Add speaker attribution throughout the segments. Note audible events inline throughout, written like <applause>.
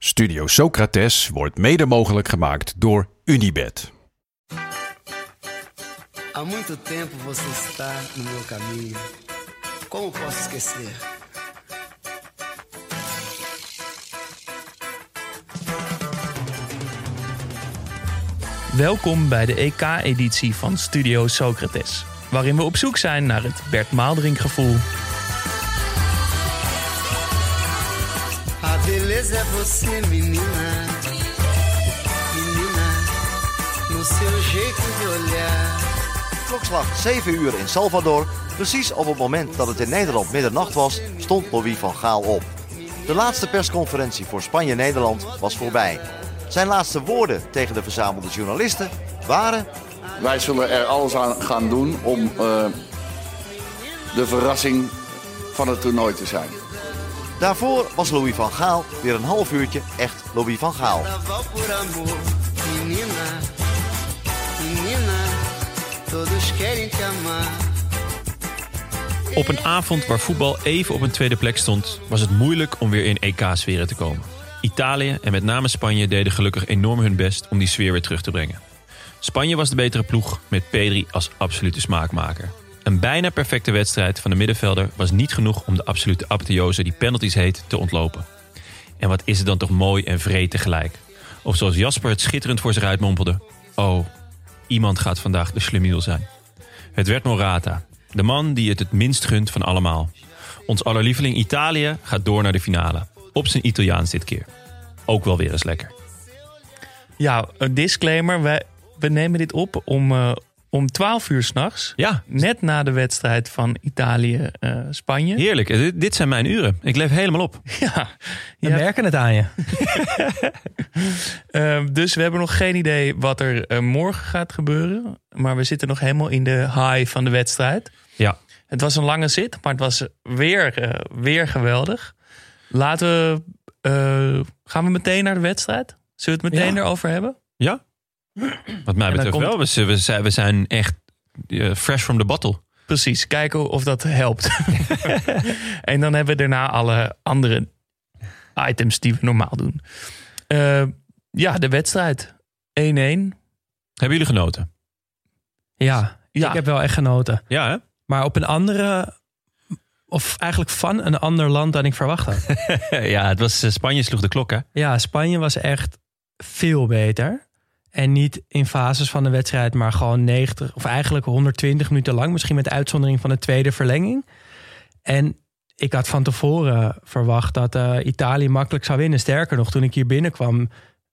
Speaker 1: Studio Socrates wordt mede mogelijk gemaakt door Unibed.
Speaker 2: Há muito tempo você está no meu caminho. Como posso esquecer?
Speaker 3: Welkom bij de EK-editie van Studio Socrates, waarin we op zoek zijn naar het Bert Maaldrink gevoel.
Speaker 2: Beleza é você, menina. Menina, no seu jeito de olhar.
Speaker 4: Klokslag 7 uur in Salvador. Precies op het moment dat het in Nederland middernacht was, stond Louis van Gaal op. De laatste persconferentie voor Spanje-Nederland was voorbij. Zijn laatste woorden tegen de verzamelde journalisten waren...
Speaker 5: Wij zullen er alles aan gaan doen om eh, de verrassing van het toernooi te zijn.
Speaker 4: Daarvoor was Louis van Gaal weer een half uurtje echt Louis van Gaal.
Speaker 6: Op een avond waar voetbal even op een tweede plek stond, was het moeilijk om weer in EK-sferen te komen. Italië en met name Spanje deden gelukkig enorm hun best om die sfeer weer terug te brengen. Spanje was de betere ploeg met Pedri als absolute smaakmaker. Een bijna perfecte wedstrijd van de middenvelder was niet genoeg om de absolute apotheose die penalties heet te ontlopen. En wat is het dan toch mooi en vreed tegelijk. Of zoals Jasper het schitterend voor zich uitmompelde. Oh, iemand gaat vandaag de slemiel zijn. Het werd Morata, de man die het het minst gunt van allemaal. Ons allerlieveling Italië gaat door naar de finale. Op zijn Italiaans dit keer. Ook wel weer eens lekker.
Speaker 3: Ja, een disclaimer. Wij, we nemen dit op om, eh, om 12 uur s'nachts.
Speaker 6: Ja,
Speaker 3: Net na de wedstrijd van Italië-Spanje.
Speaker 6: heerlijk. Eh, Dit, zijn mijn uren. Ik leef helemaal op. <laughs>
Speaker 3: ja,
Speaker 7: We
Speaker 3: Ja.
Speaker 7: merken het aan je. <laughs>
Speaker 3: Eh, dus we hebben nog geen idee wat er eh, morgen gaat gebeuren. Maar we zitten nog helemaal in de high van de wedstrijd.
Speaker 6: Ja.
Speaker 3: Het was een lange zit, maar het was weer, eh, weer geweldig. Laten we. eh, gaan we meteen naar de wedstrijd? Zullen we het meteen
Speaker 7: Ja.
Speaker 3: erover hebben?
Speaker 6: Ja? Wat mij betreft
Speaker 3: komt-
Speaker 6: wel. We, zijn- we, zijn, we zijn echt eh, fresh from the bottle.
Speaker 3: Precies, kijken of dat helpt. <laughs> en dan hebben we daarna alle andere items die we normaal doen. Eh, ja, de wedstrijd. 1-1.
Speaker 6: Hebben jullie genoten?
Speaker 7: Ja,
Speaker 3: Ja.
Speaker 7: ik heb wel echt genoten.
Speaker 6: Ja, hè?
Speaker 7: Maar op een andere, of eigenlijk van een ander land dan ik verwacht had. <laughs>
Speaker 6: ja, het was eh, Spanje sloeg de klok, hè?
Speaker 7: ja, Spanje was echt veel beter. En niet in fases van de wedstrijd, maar gewoon 90 of eigenlijk 120 minuten lang. Misschien met de uitzondering van de tweede verlenging. En ik had van tevoren verwacht dat eh, Italië makkelijk zou winnen. Sterker nog, toen ik hier binnenkwam,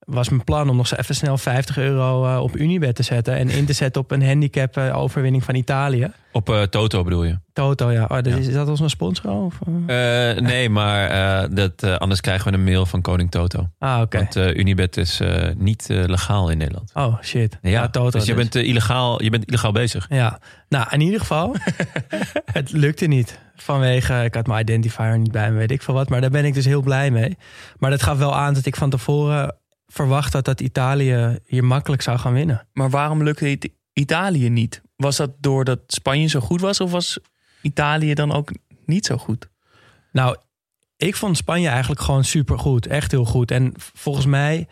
Speaker 7: was mijn plan om nog zo even snel 50 euro eh, op Unibet te zetten. En in te zetten op een handicap eh, overwinning van Italië.
Speaker 6: Op eh, Toto bedoel je?
Speaker 7: Toto, ja. Oh, dat
Speaker 6: Ja.
Speaker 7: Is, is dat onze sponsor? Of,
Speaker 6: nee, maar dat, anders krijgen we een mail van koning Toto.
Speaker 7: Ah, oké.
Speaker 6: Want Unibet is niet legaal in Nederland.
Speaker 7: Oh, shit.
Speaker 6: Ja,
Speaker 7: Ja, Toto.
Speaker 6: dus je
Speaker 7: dus.
Speaker 6: bent, illegaal, je bent illegaal bezig.
Speaker 7: Ja, nou in ieder geval, <laughs> het lukte niet. Vanwege, ik had mijn identifier niet bij me, weet ik veel wat. Maar daar ben ik dus heel blij mee. Maar dat gaf wel aan dat ik van tevoren verwacht had dat Italië hier makkelijk zou gaan winnen.
Speaker 3: Maar waarom lukte het Italië niet? Was dat doordat Spanje zo goed was? Of was Italië dan ook niet zo goed?
Speaker 7: Nou, ik vond Spanje eigenlijk gewoon supergoed. Echt heel goed. En volgens mij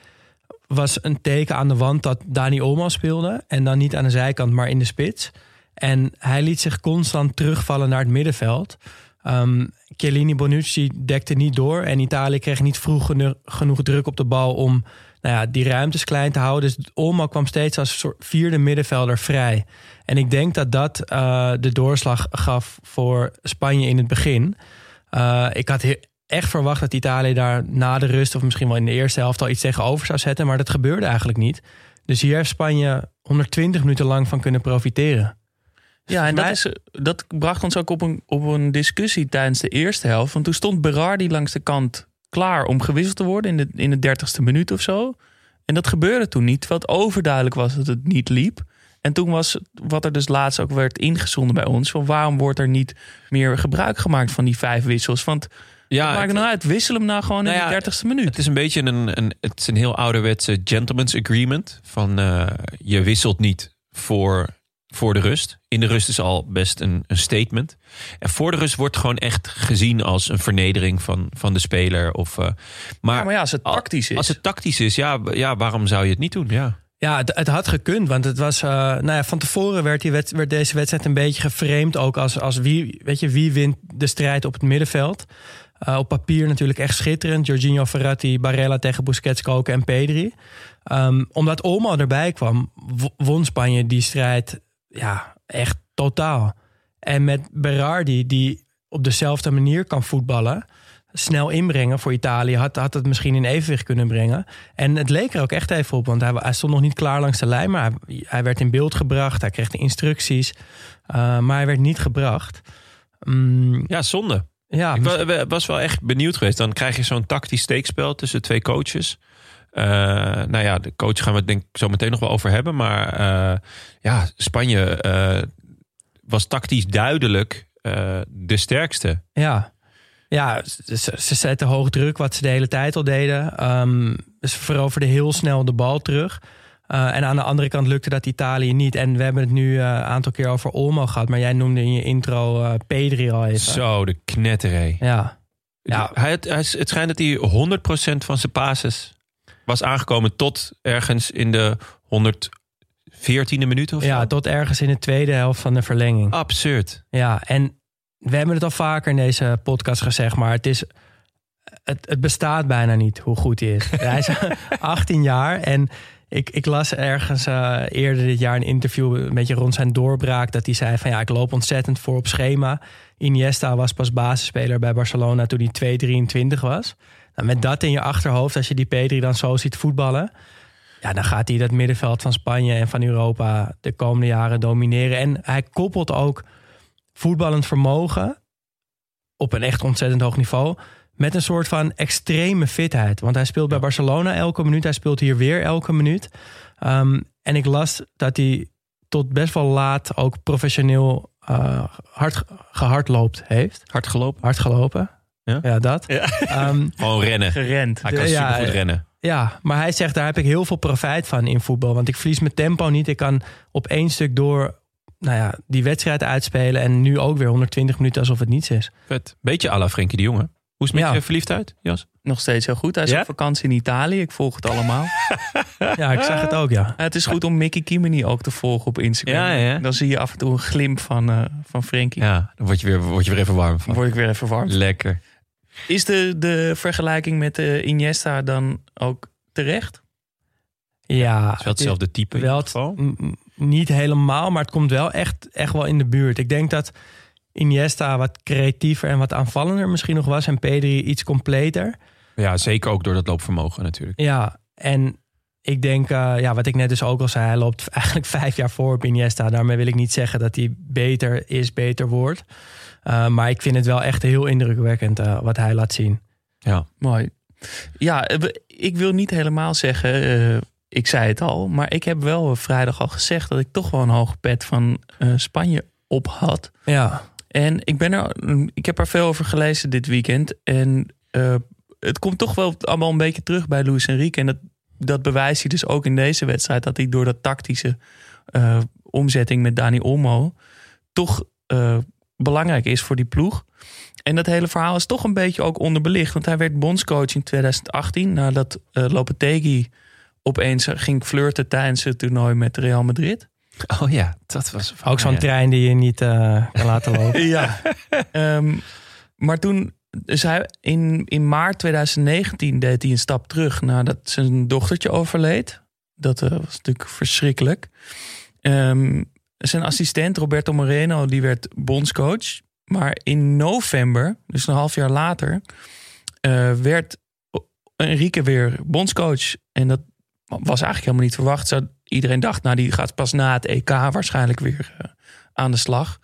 Speaker 7: was een teken aan de wand dat Dani Olmo speelde. En dan niet aan de zijkant, maar in de spits. En hij liet zich constant terugvallen naar het middenveld. Um, Chiellini Bonucci dekte niet door. En Italië kreeg niet vroeg geno- genoeg druk op de bal om nou ja, die ruimtes klein te houden. Dus Olmo kwam steeds als soort vierde middenvelder vrij. En ik denk dat dat eh, de doorslag gaf voor Spanje in het begin. Uh, ik had echt verwacht dat Italië daar na de rust... of misschien wel in de eerste helft al iets tegenover zou zetten. Maar dat gebeurde eigenlijk niet. Dus hier heeft Spanje 120 minuten lang van kunnen profiteren.
Speaker 3: Ja, en dat, is, dat bracht ons ook op een, op een discussie tijdens de eerste helft. Want toen stond Berardi langs de kant klaar om gewisseld te worden in de, in de dertigste minuut of zo. En dat gebeurde toen niet, terwijl het overduidelijk was dat het niet liep. En toen was wat er dus laatst ook werd ingezonden bij ons... van waarom wordt er niet meer gebruik gemaakt van die vijf wissels? Want
Speaker 6: Ja,
Speaker 3: maak het
Speaker 6: het,
Speaker 3: nou uit, wissel hem nou gewoon
Speaker 6: Nou
Speaker 3: in
Speaker 6: ja,
Speaker 3: de dertigste minuut.
Speaker 6: het is een beetje een, een, het is een heel ouderwetse gentleman's agreement. Van eh, je wisselt niet voor voor de rust. In de rust is al best een, een statement. En voor de rust wordt gewoon echt gezien als een vernedering van, van de speler. Of, eh, maar,
Speaker 3: Ja, maar ja, als het tactisch is.
Speaker 6: Als het tactisch is, ja, ja, waarom zou je het niet doen? Ja.
Speaker 7: Ja, het, het had gekund, want het was. eh, nou ja, van tevoren werd, die werd deze wedstrijd een beetje geframed. Ook als, als wie, weet je, wie wint de strijd op het middenveld. Eh, op papier natuurlijk echt schitterend. Jorginho Ferrati, Barella tegen Busquets, Koken en Pedri. Ehm, omdat Olmo erbij kwam, wo- won Spanje die strijd ja, echt totaal. En met Berardi, die op dezelfde manier kan voetballen... snel inbrengen voor Italië, had, had het misschien in evenwicht kunnen brengen. En het leek er ook echt even op, want hij, hij stond nog niet klaar langs de lijn... maar hij, hij werd in beeld gebracht, hij kreeg de instructies... eh, maar hij werd niet gebracht. Mm,
Speaker 6: ja, zonde.
Speaker 7: ja,
Speaker 6: Ik wa- wa- was wel echt benieuwd geweest. Dan krijg je zo'n tactisch steekspel tussen twee coaches. Eh, nou ja, de coach gaan we het denk ik zo meteen nog wel over hebben. Maar eh, ja, Spanje eh, was tactisch duidelijk de sterkste.
Speaker 7: Ja, ja ze, ze- ze zetten hoog druk, wat ze de hele tijd al deden. Ehm, ze veroverden heel snel de bal terug. En aan de andere kant lukte dat Italië niet. En we hebben het nu een aantal keer over Olmo gehad. Maar jij noemde in je intro Pedri al even.
Speaker 6: Zo, de knetteré.
Speaker 7: Ja. Ja.
Speaker 6: Hij, hij, het schijnt dat hij 100% van zijn passes was aangekomen tot ergens in de 114e minuut of
Speaker 7: ja,
Speaker 6: zo.
Speaker 7: tot ergens in de tweede helft van de verlenging.
Speaker 6: Absurd.
Speaker 7: Ja, en we hebben het al vaker in deze podcast gezegd, maar het is. Het, het bestaat bijna niet hoe goed hij is. <laughs> hij is 18 jaar en ik, ik las ergens eh, eerder dit jaar een interview een beetje rond zijn doorbraak. Dat hij zei van ja, ik loop ontzettend voor op schema. Iniesta was pas basisspeler bij Barcelona toen hij 2,23 was. Nou, met dat in je achterhoofd, als je die Pedri dan zo ziet voetballen. Ja, dan gaat hij dat middenveld van Spanje en van Europa de komende jaren domineren. En hij koppelt ook voetballend vermogen op een echt ontzettend hoog niveau. Met een soort van extreme fitheid. Want hij speelt bij Barcelona elke minuut. Hij speelt hier weer elke minuut. Ehm, en ik las dat hij tot best wel laat ook professioneel eh, hard gehardloopt heeft.
Speaker 6: Hard gelopen.
Speaker 7: Hard gelopen.
Speaker 6: Ja?
Speaker 7: dat. Ehm, <laughs>
Speaker 6: Gewoon rennen.
Speaker 3: Gerend.
Speaker 6: Hij kan
Speaker 7: Ja,
Speaker 6: supergoed
Speaker 7: ja.
Speaker 6: rennen.
Speaker 7: ja, maar hij zegt daar heb ik heel veel profijt van in voetbal. Want ik verlies mijn tempo niet. Ik kan op één stuk door nou ja, die wedstrijd uitspelen. En nu ook weer 120 minuten alsof het niets is.
Speaker 6: Vet. Beetje à la Frenkie de Jonge. Hoe is het met
Speaker 7: Ja.
Speaker 6: je verliefdheid, Jas?
Speaker 3: Nog steeds heel goed. Hij is
Speaker 6: Ja?
Speaker 3: op vakantie in Italië. Ik volg het allemaal. <laughs>
Speaker 7: Ja, ik zag het ook, ja.
Speaker 3: het is goed om Mickey Kimeni ook te volgen op Instagram.
Speaker 6: Ja, ja.
Speaker 3: Dan zie je af en toe een glimp van, eh van Frenkie.
Speaker 6: Ja, dan word je weer, word je weer even warm
Speaker 3: Dan
Speaker 6: van.
Speaker 3: word ik weer even warm.
Speaker 6: Lekker.
Speaker 3: Is de, de vergelijking met de Iniesta dan ook terecht?
Speaker 7: Ja,
Speaker 6: Het is wel hetzelfde type
Speaker 7: wel niet helemaal, maar het komt wel echt, echt wel in de buurt. Ik denk dat Iniesta wat creatiever en wat aanvallender misschien nog was. En Pedri iets completer.
Speaker 6: Ja, zeker ook door dat loopvermogen natuurlijk.
Speaker 7: Ja, en ik denk, eh, ja, wat ik net dus ook al zei, hij loopt <laughs> eigenlijk vijf jaar voor op Iniesta. Daarmee wil ik niet zeggen dat hij beter is, beter wordt. Eh, maar ik vind het wel echt heel indrukwekkend eh, wat hij laat zien.
Speaker 6: Ja.
Speaker 3: Mooi. Ja, ik wil niet helemaal zeggen, eh, ik zei het al, maar ik heb wel vrijdag al gezegd dat ik toch wel een hoge pet van eh, Spanje op had.
Speaker 7: Ja,
Speaker 3: En ik, ben er, ik heb er veel over gelezen dit weekend. En eh, het komt toch wel allemaal een beetje terug bij Luis Enrique. En dat, dat bewijst hij dus ook in deze wedstrijd. Dat hij door dat tactische eh, omzetting met Dani Olmo... toch eh, belangrijk is voor die ploeg. En dat hele verhaal is toch een beetje ook onderbelicht. Want hij werd bondscoach in 2018... nadat eh Lopetegui opeens ging flirten tijdens het toernooi met Real Madrid.
Speaker 6: Oh ja, dat was...
Speaker 7: ook zo'n
Speaker 6: ja.
Speaker 7: trein die je niet eh, kan laten lopen. <laughs>
Speaker 3: Ja. Ehm, maar toen, dus hij, in, in maart 2019 deed hij een stap terug nadat zijn dochtertje overleed. Dat eh, was natuurlijk verschrikkelijk. Ehm, zijn assistent Roberto Moreno, die werd bondscoach. Maar in november, dus een half jaar later, eh, werd Enrique weer bondscoach. En dat was eigenlijk helemaal niet verwacht. Iedereen dacht, nou die gaat pas na het EK waarschijnlijk weer eh, aan de slag.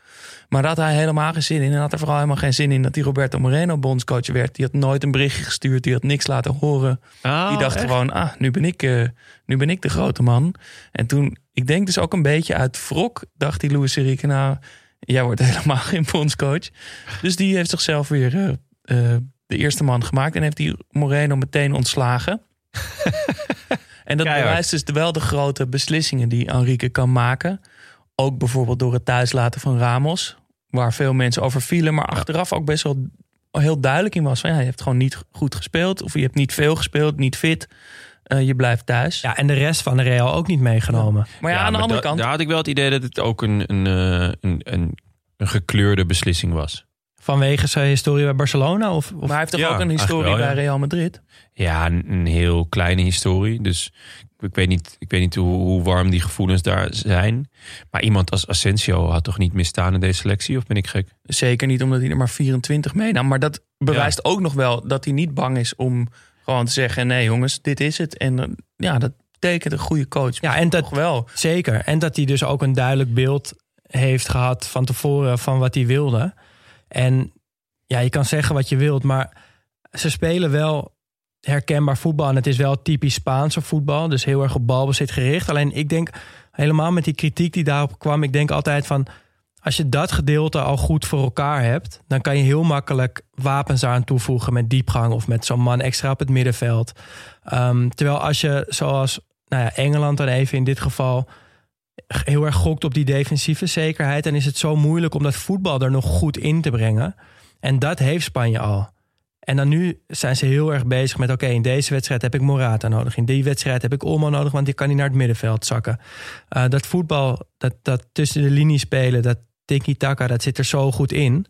Speaker 3: Maar daar had hij helemaal geen zin in. En had er vooral helemaal geen zin in dat die Roberto Moreno bondscoach werd. Die had nooit een berichtje gestuurd. Die had niks laten horen.
Speaker 6: Oh,
Speaker 3: die dacht
Speaker 6: echt?
Speaker 3: gewoon, ah, nu ben, ik, eh, nu ben ik de grote man. En toen, ik denk dus ook een beetje uit wrok, dacht die Louis Enrique, nou, jij wordt <laughs> helemaal geen bondscoach. Dus die heeft zichzelf weer eh, eh, de eerste man gemaakt. En heeft die Moreno meteen ontslagen. <laughs> en dat
Speaker 6: Keihard.
Speaker 3: bewijst dus wel de grote beslissingen die Enrique kan maken. Ook bijvoorbeeld door het thuislaten van Ramos. Waar veel mensen over vielen. Maar achteraf ook best wel heel duidelijk in was. Van, ja, je hebt gewoon niet goed gespeeld. Of je hebt niet veel gespeeld, niet fit. Eh, je blijft thuis.
Speaker 7: Ja, en de rest van de Real ook niet meegenomen.
Speaker 3: Maar ja, aan de andere
Speaker 6: da-
Speaker 3: kant...
Speaker 6: Daar had ik wel het idee dat het ook een, een, eh, een, een, een gekleurde beslissing was.
Speaker 7: Vanwege zijn historie bij Barcelona? Of, of
Speaker 3: maar hij heeft toch
Speaker 6: Ja,
Speaker 3: ook een historie
Speaker 6: wel,
Speaker 3: bij. Real Madrid?
Speaker 6: Ja, een, een heel kleine historie. Dus ik weet niet, ik weet niet hoe, hoe warm die gevoelens daar zijn. Maar iemand als Asensio had toch niet misstaan in deze selectie? Of ben ik gek?
Speaker 3: Zeker niet omdat hij er maar 24 meenam. Maar dat bewijst ook nog wel dat hij niet bang is om gewoon te zeggen... nee jongens, dit is het. En eh, ja, dat betekent een goede coach.
Speaker 7: Ja, en dat-
Speaker 3: Toch wel.
Speaker 7: Zeker. En dat hij dus ook een duidelijk beeld heeft gehad van tevoren van wat hij wilde. En ja, je kan zeggen wat je wilt, maar ze spelen wel herkenbaar voetbal. En het is wel typisch Spaanse voetbal. Dus heel erg op balbezit gericht. Alleen ik denk helemaal met die kritiek die daarop kwam. Ik denk altijd van als je dat gedeelte al goed voor elkaar hebt, dan kan je heel makkelijk wapens aan toevoegen met diepgang of met zo'n man extra op het middenveld. Ehm, terwijl als je zoals nou ja, Engeland dan even in dit geval heel erg gokt op die defensieve zekerheid, dan is het zo moeilijk om dat voetbal er nog goed in te brengen. En dat heeft Spanje al. En dan nu zijn ze heel erg bezig met: oké, in deze wedstrijd heb ik Morata nodig. In die wedstrijd heb ik Olmo nodig, want die kan niet naar het middenveld zakken. Eh, dat voetbal, dat, dat tussen de linies spelen, dat tiki-taka, dat zit er zo goed in.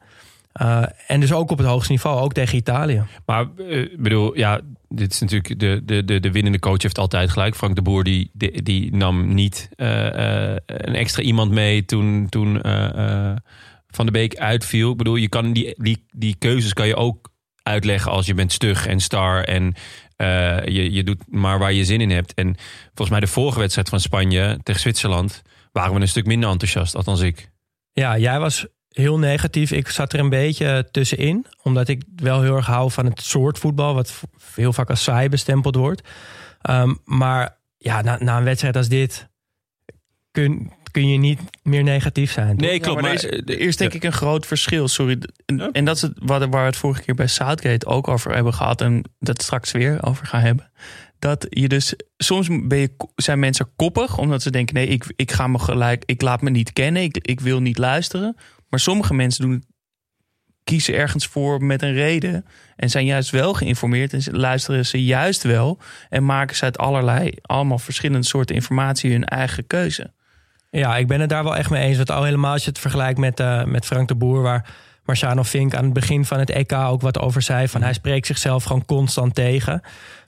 Speaker 7: Eh, en dus ook op het hoogste niveau, ook tegen Italië.
Speaker 6: Maar eh, ik bedoel, ja, dit is natuurlijk de, de, de, de winnende coach heeft altijd gelijk. Frank de Boer die, die, nam niet eh, eh, een extra iemand mee toen, toen eh, Van de Beek uitviel. Ik bedoel, je kan die, die, die keuzes kan je ook uitleggen als je bent stug en star en je, je doet maar waar je zin in hebt. En volgens mij de vorige wedstrijd van Spanje tegen Zwitserland waren we een stuk minder enthousiast, althans ik.
Speaker 7: Ja, jij was heel negatief. Ik zat er een beetje tussenin. Omdat ik wel heel erg hou van het soort voetbal. Wat heel vaak als saai bestempeld wordt. Ehm, maar ja, na, na een wedstrijd als dit... Kun, kun je niet meer negatief zijn. toch?
Speaker 6: Nee,
Speaker 3: Ja,
Speaker 6: klopt.
Speaker 3: maar
Speaker 6: maar,
Speaker 3: er is,
Speaker 6: eh,
Speaker 3: er is denk ik een groot verschil. Sorry. En, en dat is het, wat, waar we het vorige keer bij Southgate ook over hebben gehad. En dat straks weer over gaan hebben. Dat je dus soms ben je, zijn mensen koppig omdat ze denken: nee, ik, ik ga me gelijk, ik laat me niet kennen, ik, ik wil niet luisteren. Maar sommige mensen doen, kiezen ergens voor met een reden en zijn juist wel geïnformeerd en luisteren ze juist wel en maken ze uit allerlei, allemaal verschillende soorten informatie hun eigen keuze.
Speaker 7: Ja, ik ben het daar wel echt mee eens. Want al helemaal als je het vergelijkt met, eh, met Frank de Boer... waar Marciano Fink aan het begin van het EK ook wat over zei... van hij spreekt zichzelf gewoon constant tegen.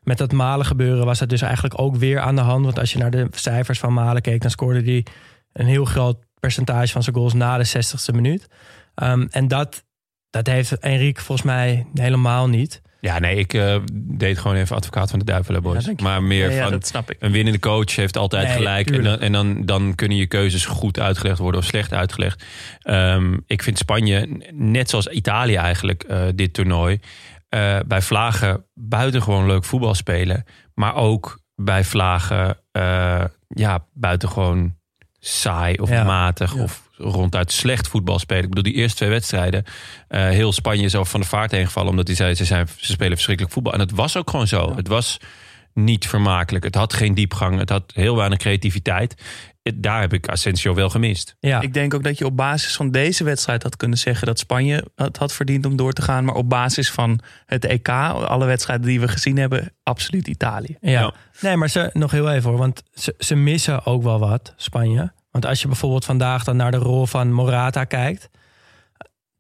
Speaker 7: Met dat Malen gebeuren was het dus eigenlijk ook weer aan de hand. Want als je naar de cijfers van Malen keek... dan scoorde hij een heel groot percentage van zijn goals na de 60ste minuut. Ehm, en dat, dat heeft Enrique volgens mij helemaal niet.
Speaker 6: Ja, nee, ik eh, deed gewoon even advocaat van de duivel, boys.
Speaker 3: Ja,
Speaker 6: maar meer
Speaker 3: Ja, ja,
Speaker 6: van
Speaker 3: dat snap ik.
Speaker 6: een winnende coach heeft altijd
Speaker 7: Nee,
Speaker 6: gelijk. En, dan, en dan, dan kunnen je keuzes goed uitgelegd worden of slecht uitgelegd. Ehm, ik vind Spanje, net zoals Italië eigenlijk, eh, dit toernooi, eh, bij vlagen buitengewoon leuk voetbal spelen. Maar ook bij vlagen, ja, buitengewoon saai of
Speaker 7: Ja.
Speaker 6: matig
Speaker 3: Ja.
Speaker 6: of ronduit slecht voetbal spelen. Ik bedoel, die eerste twee wedstrijden, eh, heel Spanje is van de vaart heen gevallen, omdat hij zei, ze, zijn, ze spelen verschrikkelijk voetbal. En het was ook gewoon zo. Het was niet vermakelijk. Het had geen diepgang. Het had heel weinig creativiteit. Het- Daar heb ik Asensio wel gemist.
Speaker 7: Ja,
Speaker 3: Ik denk ook dat je op basis van deze wedstrijd had kunnen zeggen dat Spanje het had verdiend om door te gaan. Maar op basis van het EK, alle wedstrijden die we gezien hebben, absoluut Italië.
Speaker 7: Ja.
Speaker 6: Ja.
Speaker 7: Nee, maar ze, nog heel even hoor. Want ze, ze missen ook wel wat, Spanje. Want als je bijvoorbeeld vandaag dan naar de rol van Morata kijkt.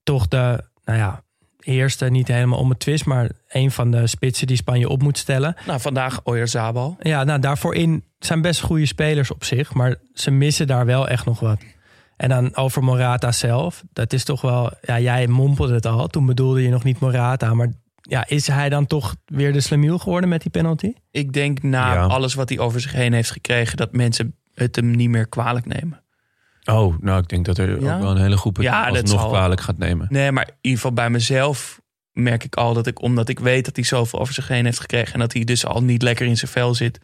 Speaker 7: Toch de, nou ja, eerste niet helemaal om het twist. Maar een van de spitsen die Spanje op moet stellen.
Speaker 3: Nou, vandaag Oyarzabal.
Speaker 7: Ja, nou daarvoor in zijn best goede spelers op zich. Maar ze missen daar wel echt nog wat. En dan over Morata zelf. Dat is toch wel, ja, jij mompelde het al. Toen bedoelde je nog niet Morata. Maar ja, is hij dan toch weer de slemiel geworden met die penalty?
Speaker 3: Ik denk na
Speaker 6: Ja.
Speaker 3: alles wat hij over zich heen heeft gekregen, dat mensen het hem niet meer kwalijk nemen.
Speaker 6: Oh, nou, ik denk dat er
Speaker 3: Ja?
Speaker 6: ook wel een hele groep het
Speaker 3: Ja,
Speaker 6: alsnog kwalijk gaat nemen.
Speaker 3: Nee, maar in ieder geval bij mezelf merk ik al dat ik, omdat ik weet dat hij zoveel over zich heen heeft gekregen en dat hij dus al niet lekker in zijn vel zit.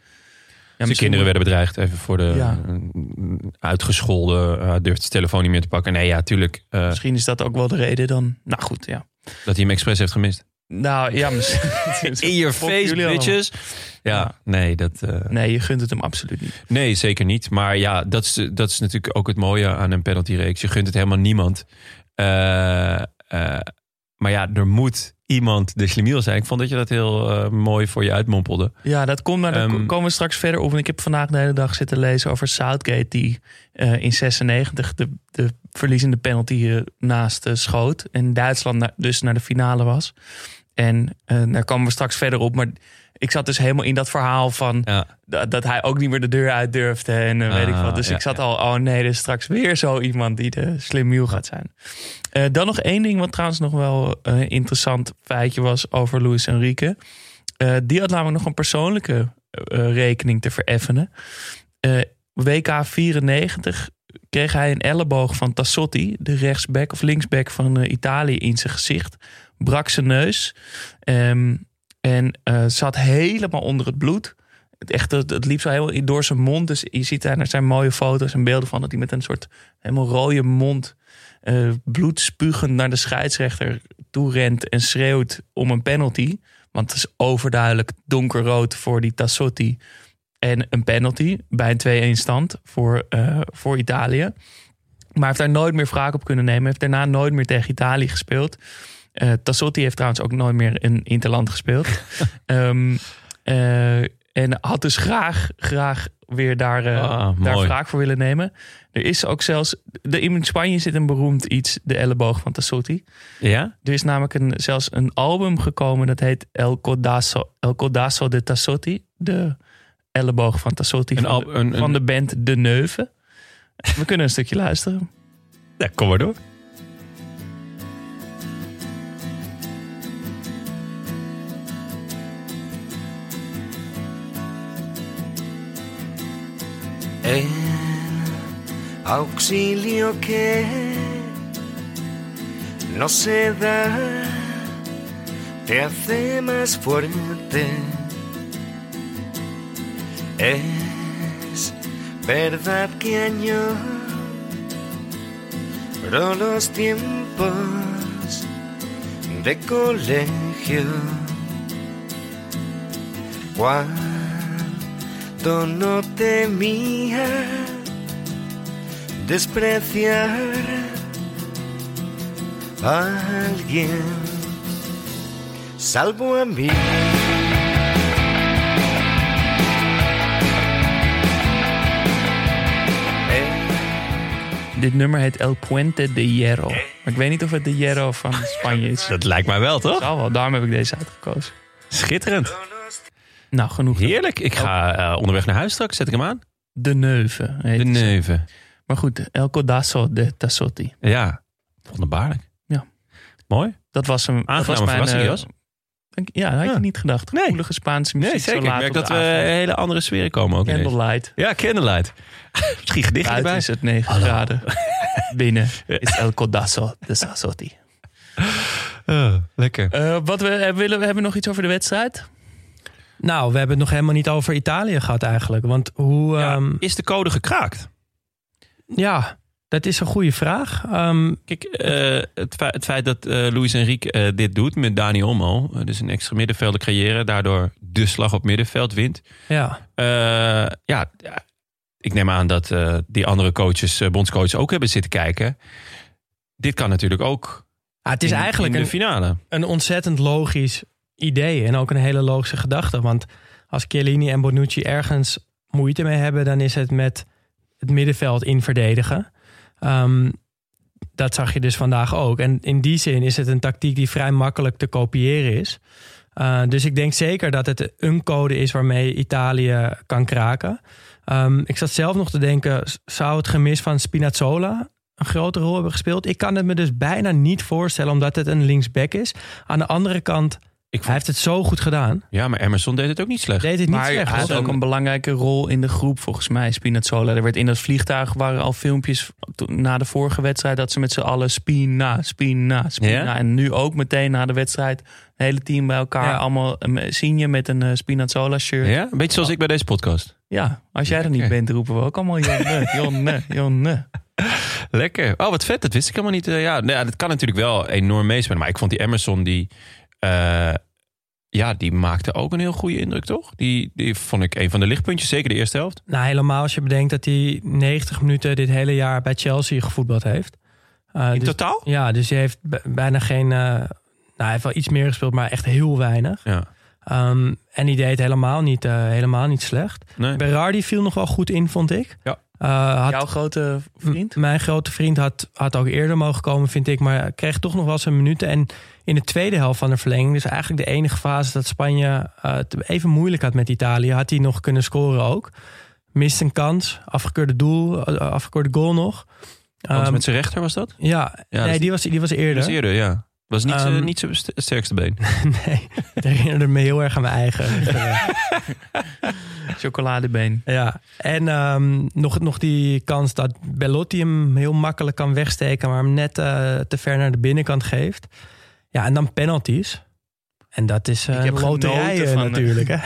Speaker 3: Ja,
Speaker 6: Zijn kinderen werden bedreigd, even voor de
Speaker 3: Ja.
Speaker 6: eh, uitgescholden. eh, durft zijn telefoon niet meer te pakken. Nee, ja, tuurlijk. eh,
Speaker 3: Misschien is dat ook wel de reden dan. Nou goed, ja.
Speaker 6: dat hij hem expres heeft gemist.
Speaker 3: Nou ja. <laughs>
Speaker 6: In your
Speaker 3: Fuck
Speaker 6: face, bitches. Ja,
Speaker 3: Ja.
Speaker 6: nee, dat... eh,
Speaker 3: Nee, je gunt het hem absoluut niet.
Speaker 6: Nee, zeker niet. Maar ja, dat is, dat is natuurlijk ook het mooie aan een penaltyreeks. Je gunt het helemaal niemand. Eh, eh, maar ja, er moet iemand de slimiel zijn. Ik vond dat je dat heel mooi voor je uitmompelde.
Speaker 3: Ja, dat komt, maar daar
Speaker 6: Ehm,
Speaker 3: komen we straks verder op. En ik heb vandaag de hele dag zitten lezen over Southgate... die in 96 de, de verliezende penalty naast schoot. En Duitsland dus naar de finale was. En eh, daar komen we straks verder op. Maar ik zat dus helemaal in dat verhaal van...
Speaker 6: Ja.
Speaker 3: dat, dat hij ook niet meer de deur uit durfde en eh, weet ik
Speaker 6: Ah,
Speaker 3: wat. Dus
Speaker 6: ja,
Speaker 3: ik zat
Speaker 6: ja.
Speaker 3: al, oh nee, er is straks weer zo iemand die de slimiel gaat zijn. Eh, dan nog één ding wat trouwens nog wel een interessant feitje was over Luis Enrique. Die had namelijk nog een persoonlijke rekening te vereffenen. WK 94 kreeg hij een elleboog van Tassotti, de rechtsback of linksback van Italië, in zijn gezicht. Brak zijn neus. Ehm, en eh, zat helemaal onder het bloed. Het, echt, het, het liep zo helemaal door zijn mond. Dus je ziet daar, er zijn mooie foto's en beelden van dat hij met een soort helemaal rode mond, eh bloed spugend naar de scheidsrechter toe rent en schreeuwt om een penalty. Want het is overduidelijk donkerrood voor die Tassotti. En een penalty bij een 2-1 stand voor, eh, voor Italië. Maar heeft daar nooit meer wraak op kunnen nemen. Heeft daarna nooit meer tegen Italië gespeeld. Eh Tassotti heeft trouwens ook nooit meer in Interland gespeeld. <laughs> Ehm, eh, en had dus graag, graag weer daar, eh,
Speaker 6: Ah,
Speaker 3: daar wraak voor willen nemen. Er is ook zelfs... De, in Spanje zit een beroemd iets, de elleboog van Tassotti.
Speaker 6: Ja?
Speaker 3: Er is namelijk een, zelfs een album gekomen dat heet El Codazo, El Codazo de Tassotti. De elleboog van Tassotti
Speaker 6: Een
Speaker 3: van, de,
Speaker 6: een-
Speaker 3: van de band De Neuve. We kunnen een stukje luisteren.
Speaker 6: Ja, kom maar door.
Speaker 2: El auxilio que no se da te hace más fuerte. Es verdad que añoro los tiempos de colegio. No temía despreciar a alguien, salvo a mí.
Speaker 3: Dit nummer heet El Puente de Hierro. Maar ik weet niet of het de Hierro van Spanje is.
Speaker 6: Dat lijkt mij wel, toch?
Speaker 3: Zal wel, daarom heb ik deze uitgekozen.
Speaker 6: Schitterend.
Speaker 3: Nou, genoeg.
Speaker 6: Heerlijk. Ik ga eh, onderweg naar huis straks. Zet ik hem aan.
Speaker 3: De Neuve. heet
Speaker 6: De neuven.
Speaker 3: Maar goed, El Codazo de Tassotti.
Speaker 6: Ja. Wonderbaarlijk.
Speaker 3: Ja.
Speaker 6: Mooi.
Speaker 3: Dat was een dat was
Speaker 6: Aangename
Speaker 3: mijn, eh, Ja, dat had
Speaker 6: Ja.
Speaker 3: je niet gedacht.
Speaker 6: Nee.
Speaker 3: Gevoelige Spaanse muziek.
Speaker 6: Nee, zeker.
Speaker 3: zo
Speaker 6: Ik
Speaker 3: laat
Speaker 6: merk
Speaker 3: op
Speaker 6: dat we een hele andere sferen komen ook.
Speaker 3: Candlelight.
Speaker 6: Ja, candlelight. <laughs> Misschien
Speaker 3: Buiten
Speaker 6: erbij.
Speaker 3: is het 9 graden. <laughs> Binnen is El Codazo de Sassotti.
Speaker 6: Oh, lekker.
Speaker 3: Eh, wat we, eh, willen, we hebben nog iets over de wedstrijd.
Speaker 7: Nou, we hebben het nog helemaal niet over Italië gehad eigenlijk. Want hoe...
Speaker 6: Ja,
Speaker 7: ehm,
Speaker 6: is de code gekraakt?
Speaker 7: ja, dat is een goede vraag. Ehm,
Speaker 6: Kijk, eh, het, feit, het feit dat eh Luis Enrique eh, dit doet met Dani Olmo, dus een extra middenvelder creëren, daardoor de slag op middenveld wint.
Speaker 7: ja,
Speaker 6: ja, ik neem aan dat die andere coaches, bondscoaches, ook hebben zitten kijken. Dit kan natuurlijk ook.
Speaker 7: Ah, het is
Speaker 6: in-
Speaker 7: eigenlijk
Speaker 6: in de
Speaker 7: een,
Speaker 6: finale.
Speaker 7: een ontzettend logisch idee. En ook een hele logische gedachte. Want als Chiellini en Bonucci ergens moeite mee hebben... dan is het met het middenveld in verdedigen. Ehm, dat zag je dus vandaag ook. En in die zin is het een tactiek die vrij makkelijk te kopiëren is. Uh, dus ik denk zeker dat het een code is waarmee Italië kan kraken. Um, ik zat zelf nog te denken, zou het gemis van Spinazzola een grote rol hebben gespeeld? Ik kan het me dus bijna niet voorstellen, omdat het een linksback is. Aan de andere kant,
Speaker 6: Ik
Speaker 7: hij heeft het zo goed gedaan.
Speaker 6: Ja, maar Emerson deed het ook niet slecht.
Speaker 7: Deed het niet
Speaker 3: maar
Speaker 7: slecht.
Speaker 3: hij had ook een belangrijke rol in de groep volgens mij, Spinazzola. Er werd in dat vliegtuig waren al filmpjes na de vorige wedstrijd... dat ze met z'n allen Spina, Spina, Spina.
Speaker 6: Ja?
Speaker 3: En nu ook meteen na de wedstrijd... het hele team bij elkaar.
Speaker 7: Ja.
Speaker 3: Allemaal een zie met een eh, Spinazzola shirt. Ja.
Speaker 6: Ja, een beetje zoals ik bij deze podcast.
Speaker 3: als jij er niet bent, roepen we ook allemaal Jonne, <laughs> Jonne, Jonne.
Speaker 6: Lekker. Oh, wat vet. Dat wist ik helemaal niet. Eh, ja, nou ja, dat kan natuurlijk wel enorm meespelen. Maar ik vond die Emerson, die eh, ja, die maakte ook een heel goede indruk, toch? Die, die vond ik een van de lichtpuntjes, zeker de eerste helft.
Speaker 7: Nou, helemaal als je bedenkt dat hij 90 minuten dit hele jaar bij Chelsea gevoetbald heeft. Uh,
Speaker 6: In
Speaker 7: dus-
Speaker 6: totaal?
Speaker 7: Ja, dus hij heeft bijna geen... eh, nou, hij heeft wel iets meer gespeeld, maar echt heel weinig.
Speaker 6: Ja.
Speaker 7: Ehm, en die deed helemaal niet, eh, helemaal niet slecht.
Speaker 6: Nee.
Speaker 7: Berardi viel nog wel goed in, vond ik.
Speaker 6: Ja.
Speaker 7: Eh, had,
Speaker 3: Jouw grote vriend?
Speaker 7: Mijn grote vriend had, had ook eerder mogen komen, vind ik. Maar kreeg toch nog wel zijn minuten. En in de tweede helft van de verlenging, dus eigenlijk de enige fase dat Spanje eh, het even moeilijk had met Italië, had hij nog kunnen scoren ook. Mist een kans, afgekeurde doel, eh, afgekeurde goal nog. Ehm,
Speaker 6: met zijn rechter was dat?
Speaker 7: ja,
Speaker 6: Ja,
Speaker 7: nee,
Speaker 6: dus-
Speaker 7: die was, die was eerder.
Speaker 6: Dat was eerder, ja. Was niet, eh, niet zijn sterkste been. <laughs>
Speaker 7: nee, het herinnerde me heel erg aan mijn eigen. <laughs>
Speaker 3: Chocoladebeen.
Speaker 7: Ja, en ehm, nog, nog die kans dat Bellotti hem heel makkelijk kan wegsteken, maar hem net eh, te ver naar de binnenkant geeft. Ja, en dan penalties. En dat is eh,
Speaker 3: genoten
Speaker 7: eh,
Speaker 3: van-
Speaker 7: natuurlijk. Hè?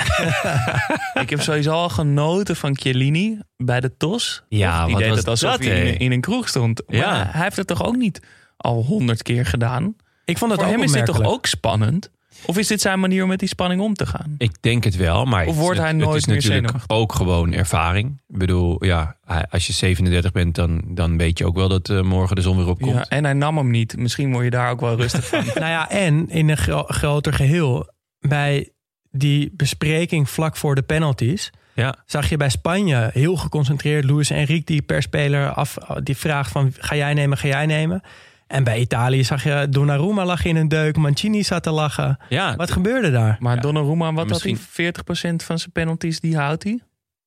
Speaker 7: <laughs>
Speaker 3: Ik heb sowieso al genoten van Chiellini bij de TOS.
Speaker 6: Ja?
Speaker 3: Die
Speaker 6: wat
Speaker 3: deed
Speaker 6: was
Speaker 3: het alsof
Speaker 6: dat,
Speaker 3: hij in, een- in een kroeg stond. Maar
Speaker 6: Ja.
Speaker 3: hij heeft het toch ook niet al honderd keer gedaan?
Speaker 7: Ik vond het
Speaker 3: Voor
Speaker 7: ook
Speaker 3: hem is dit toch ook spannend? Of is dit zijn manier om met die spanning om te gaan?
Speaker 6: Ik denk het wel, maar
Speaker 3: Of wordt
Speaker 6: het,
Speaker 3: hij
Speaker 6: het
Speaker 3: nooit
Speaker 6: is
Speaker 3: meer
Speaker 6: natuurlijk
Speaker 3: zenuwachtig?
Speaker 6: ook gewoon ervaring. Ik bedoel, ja, als je 37 bent, dan, dan weet je ook wel dat eh, morgen de zon weer opkomt.
Speaker 3: Ja, en hij nam hem niet. Misschien word je daar ook wel rustig van. <laughs>
Speaker 7: Nou ja, en in een gro- groter geheel, bij die bespreking vlak voor de penalties,
Speaker 6: Ja.
Speaker 7: zag je bij Spanje heel geconcentreerd Luis Enrique die per speler af, die vraagt van ga jij nemen, ga jij nemen. En bij Italië zag je Donnarumma lag in een deuk, Mancini zat te lachen.
Speaker 6: Ja,
Speaker 7: Wat gebeurde daar?
Speaker 3: Maar. Donnarumma, wat
Speaker 6: Misschien-
Speaker 3: had hij? 40% van zijn penalties, die houdt hij?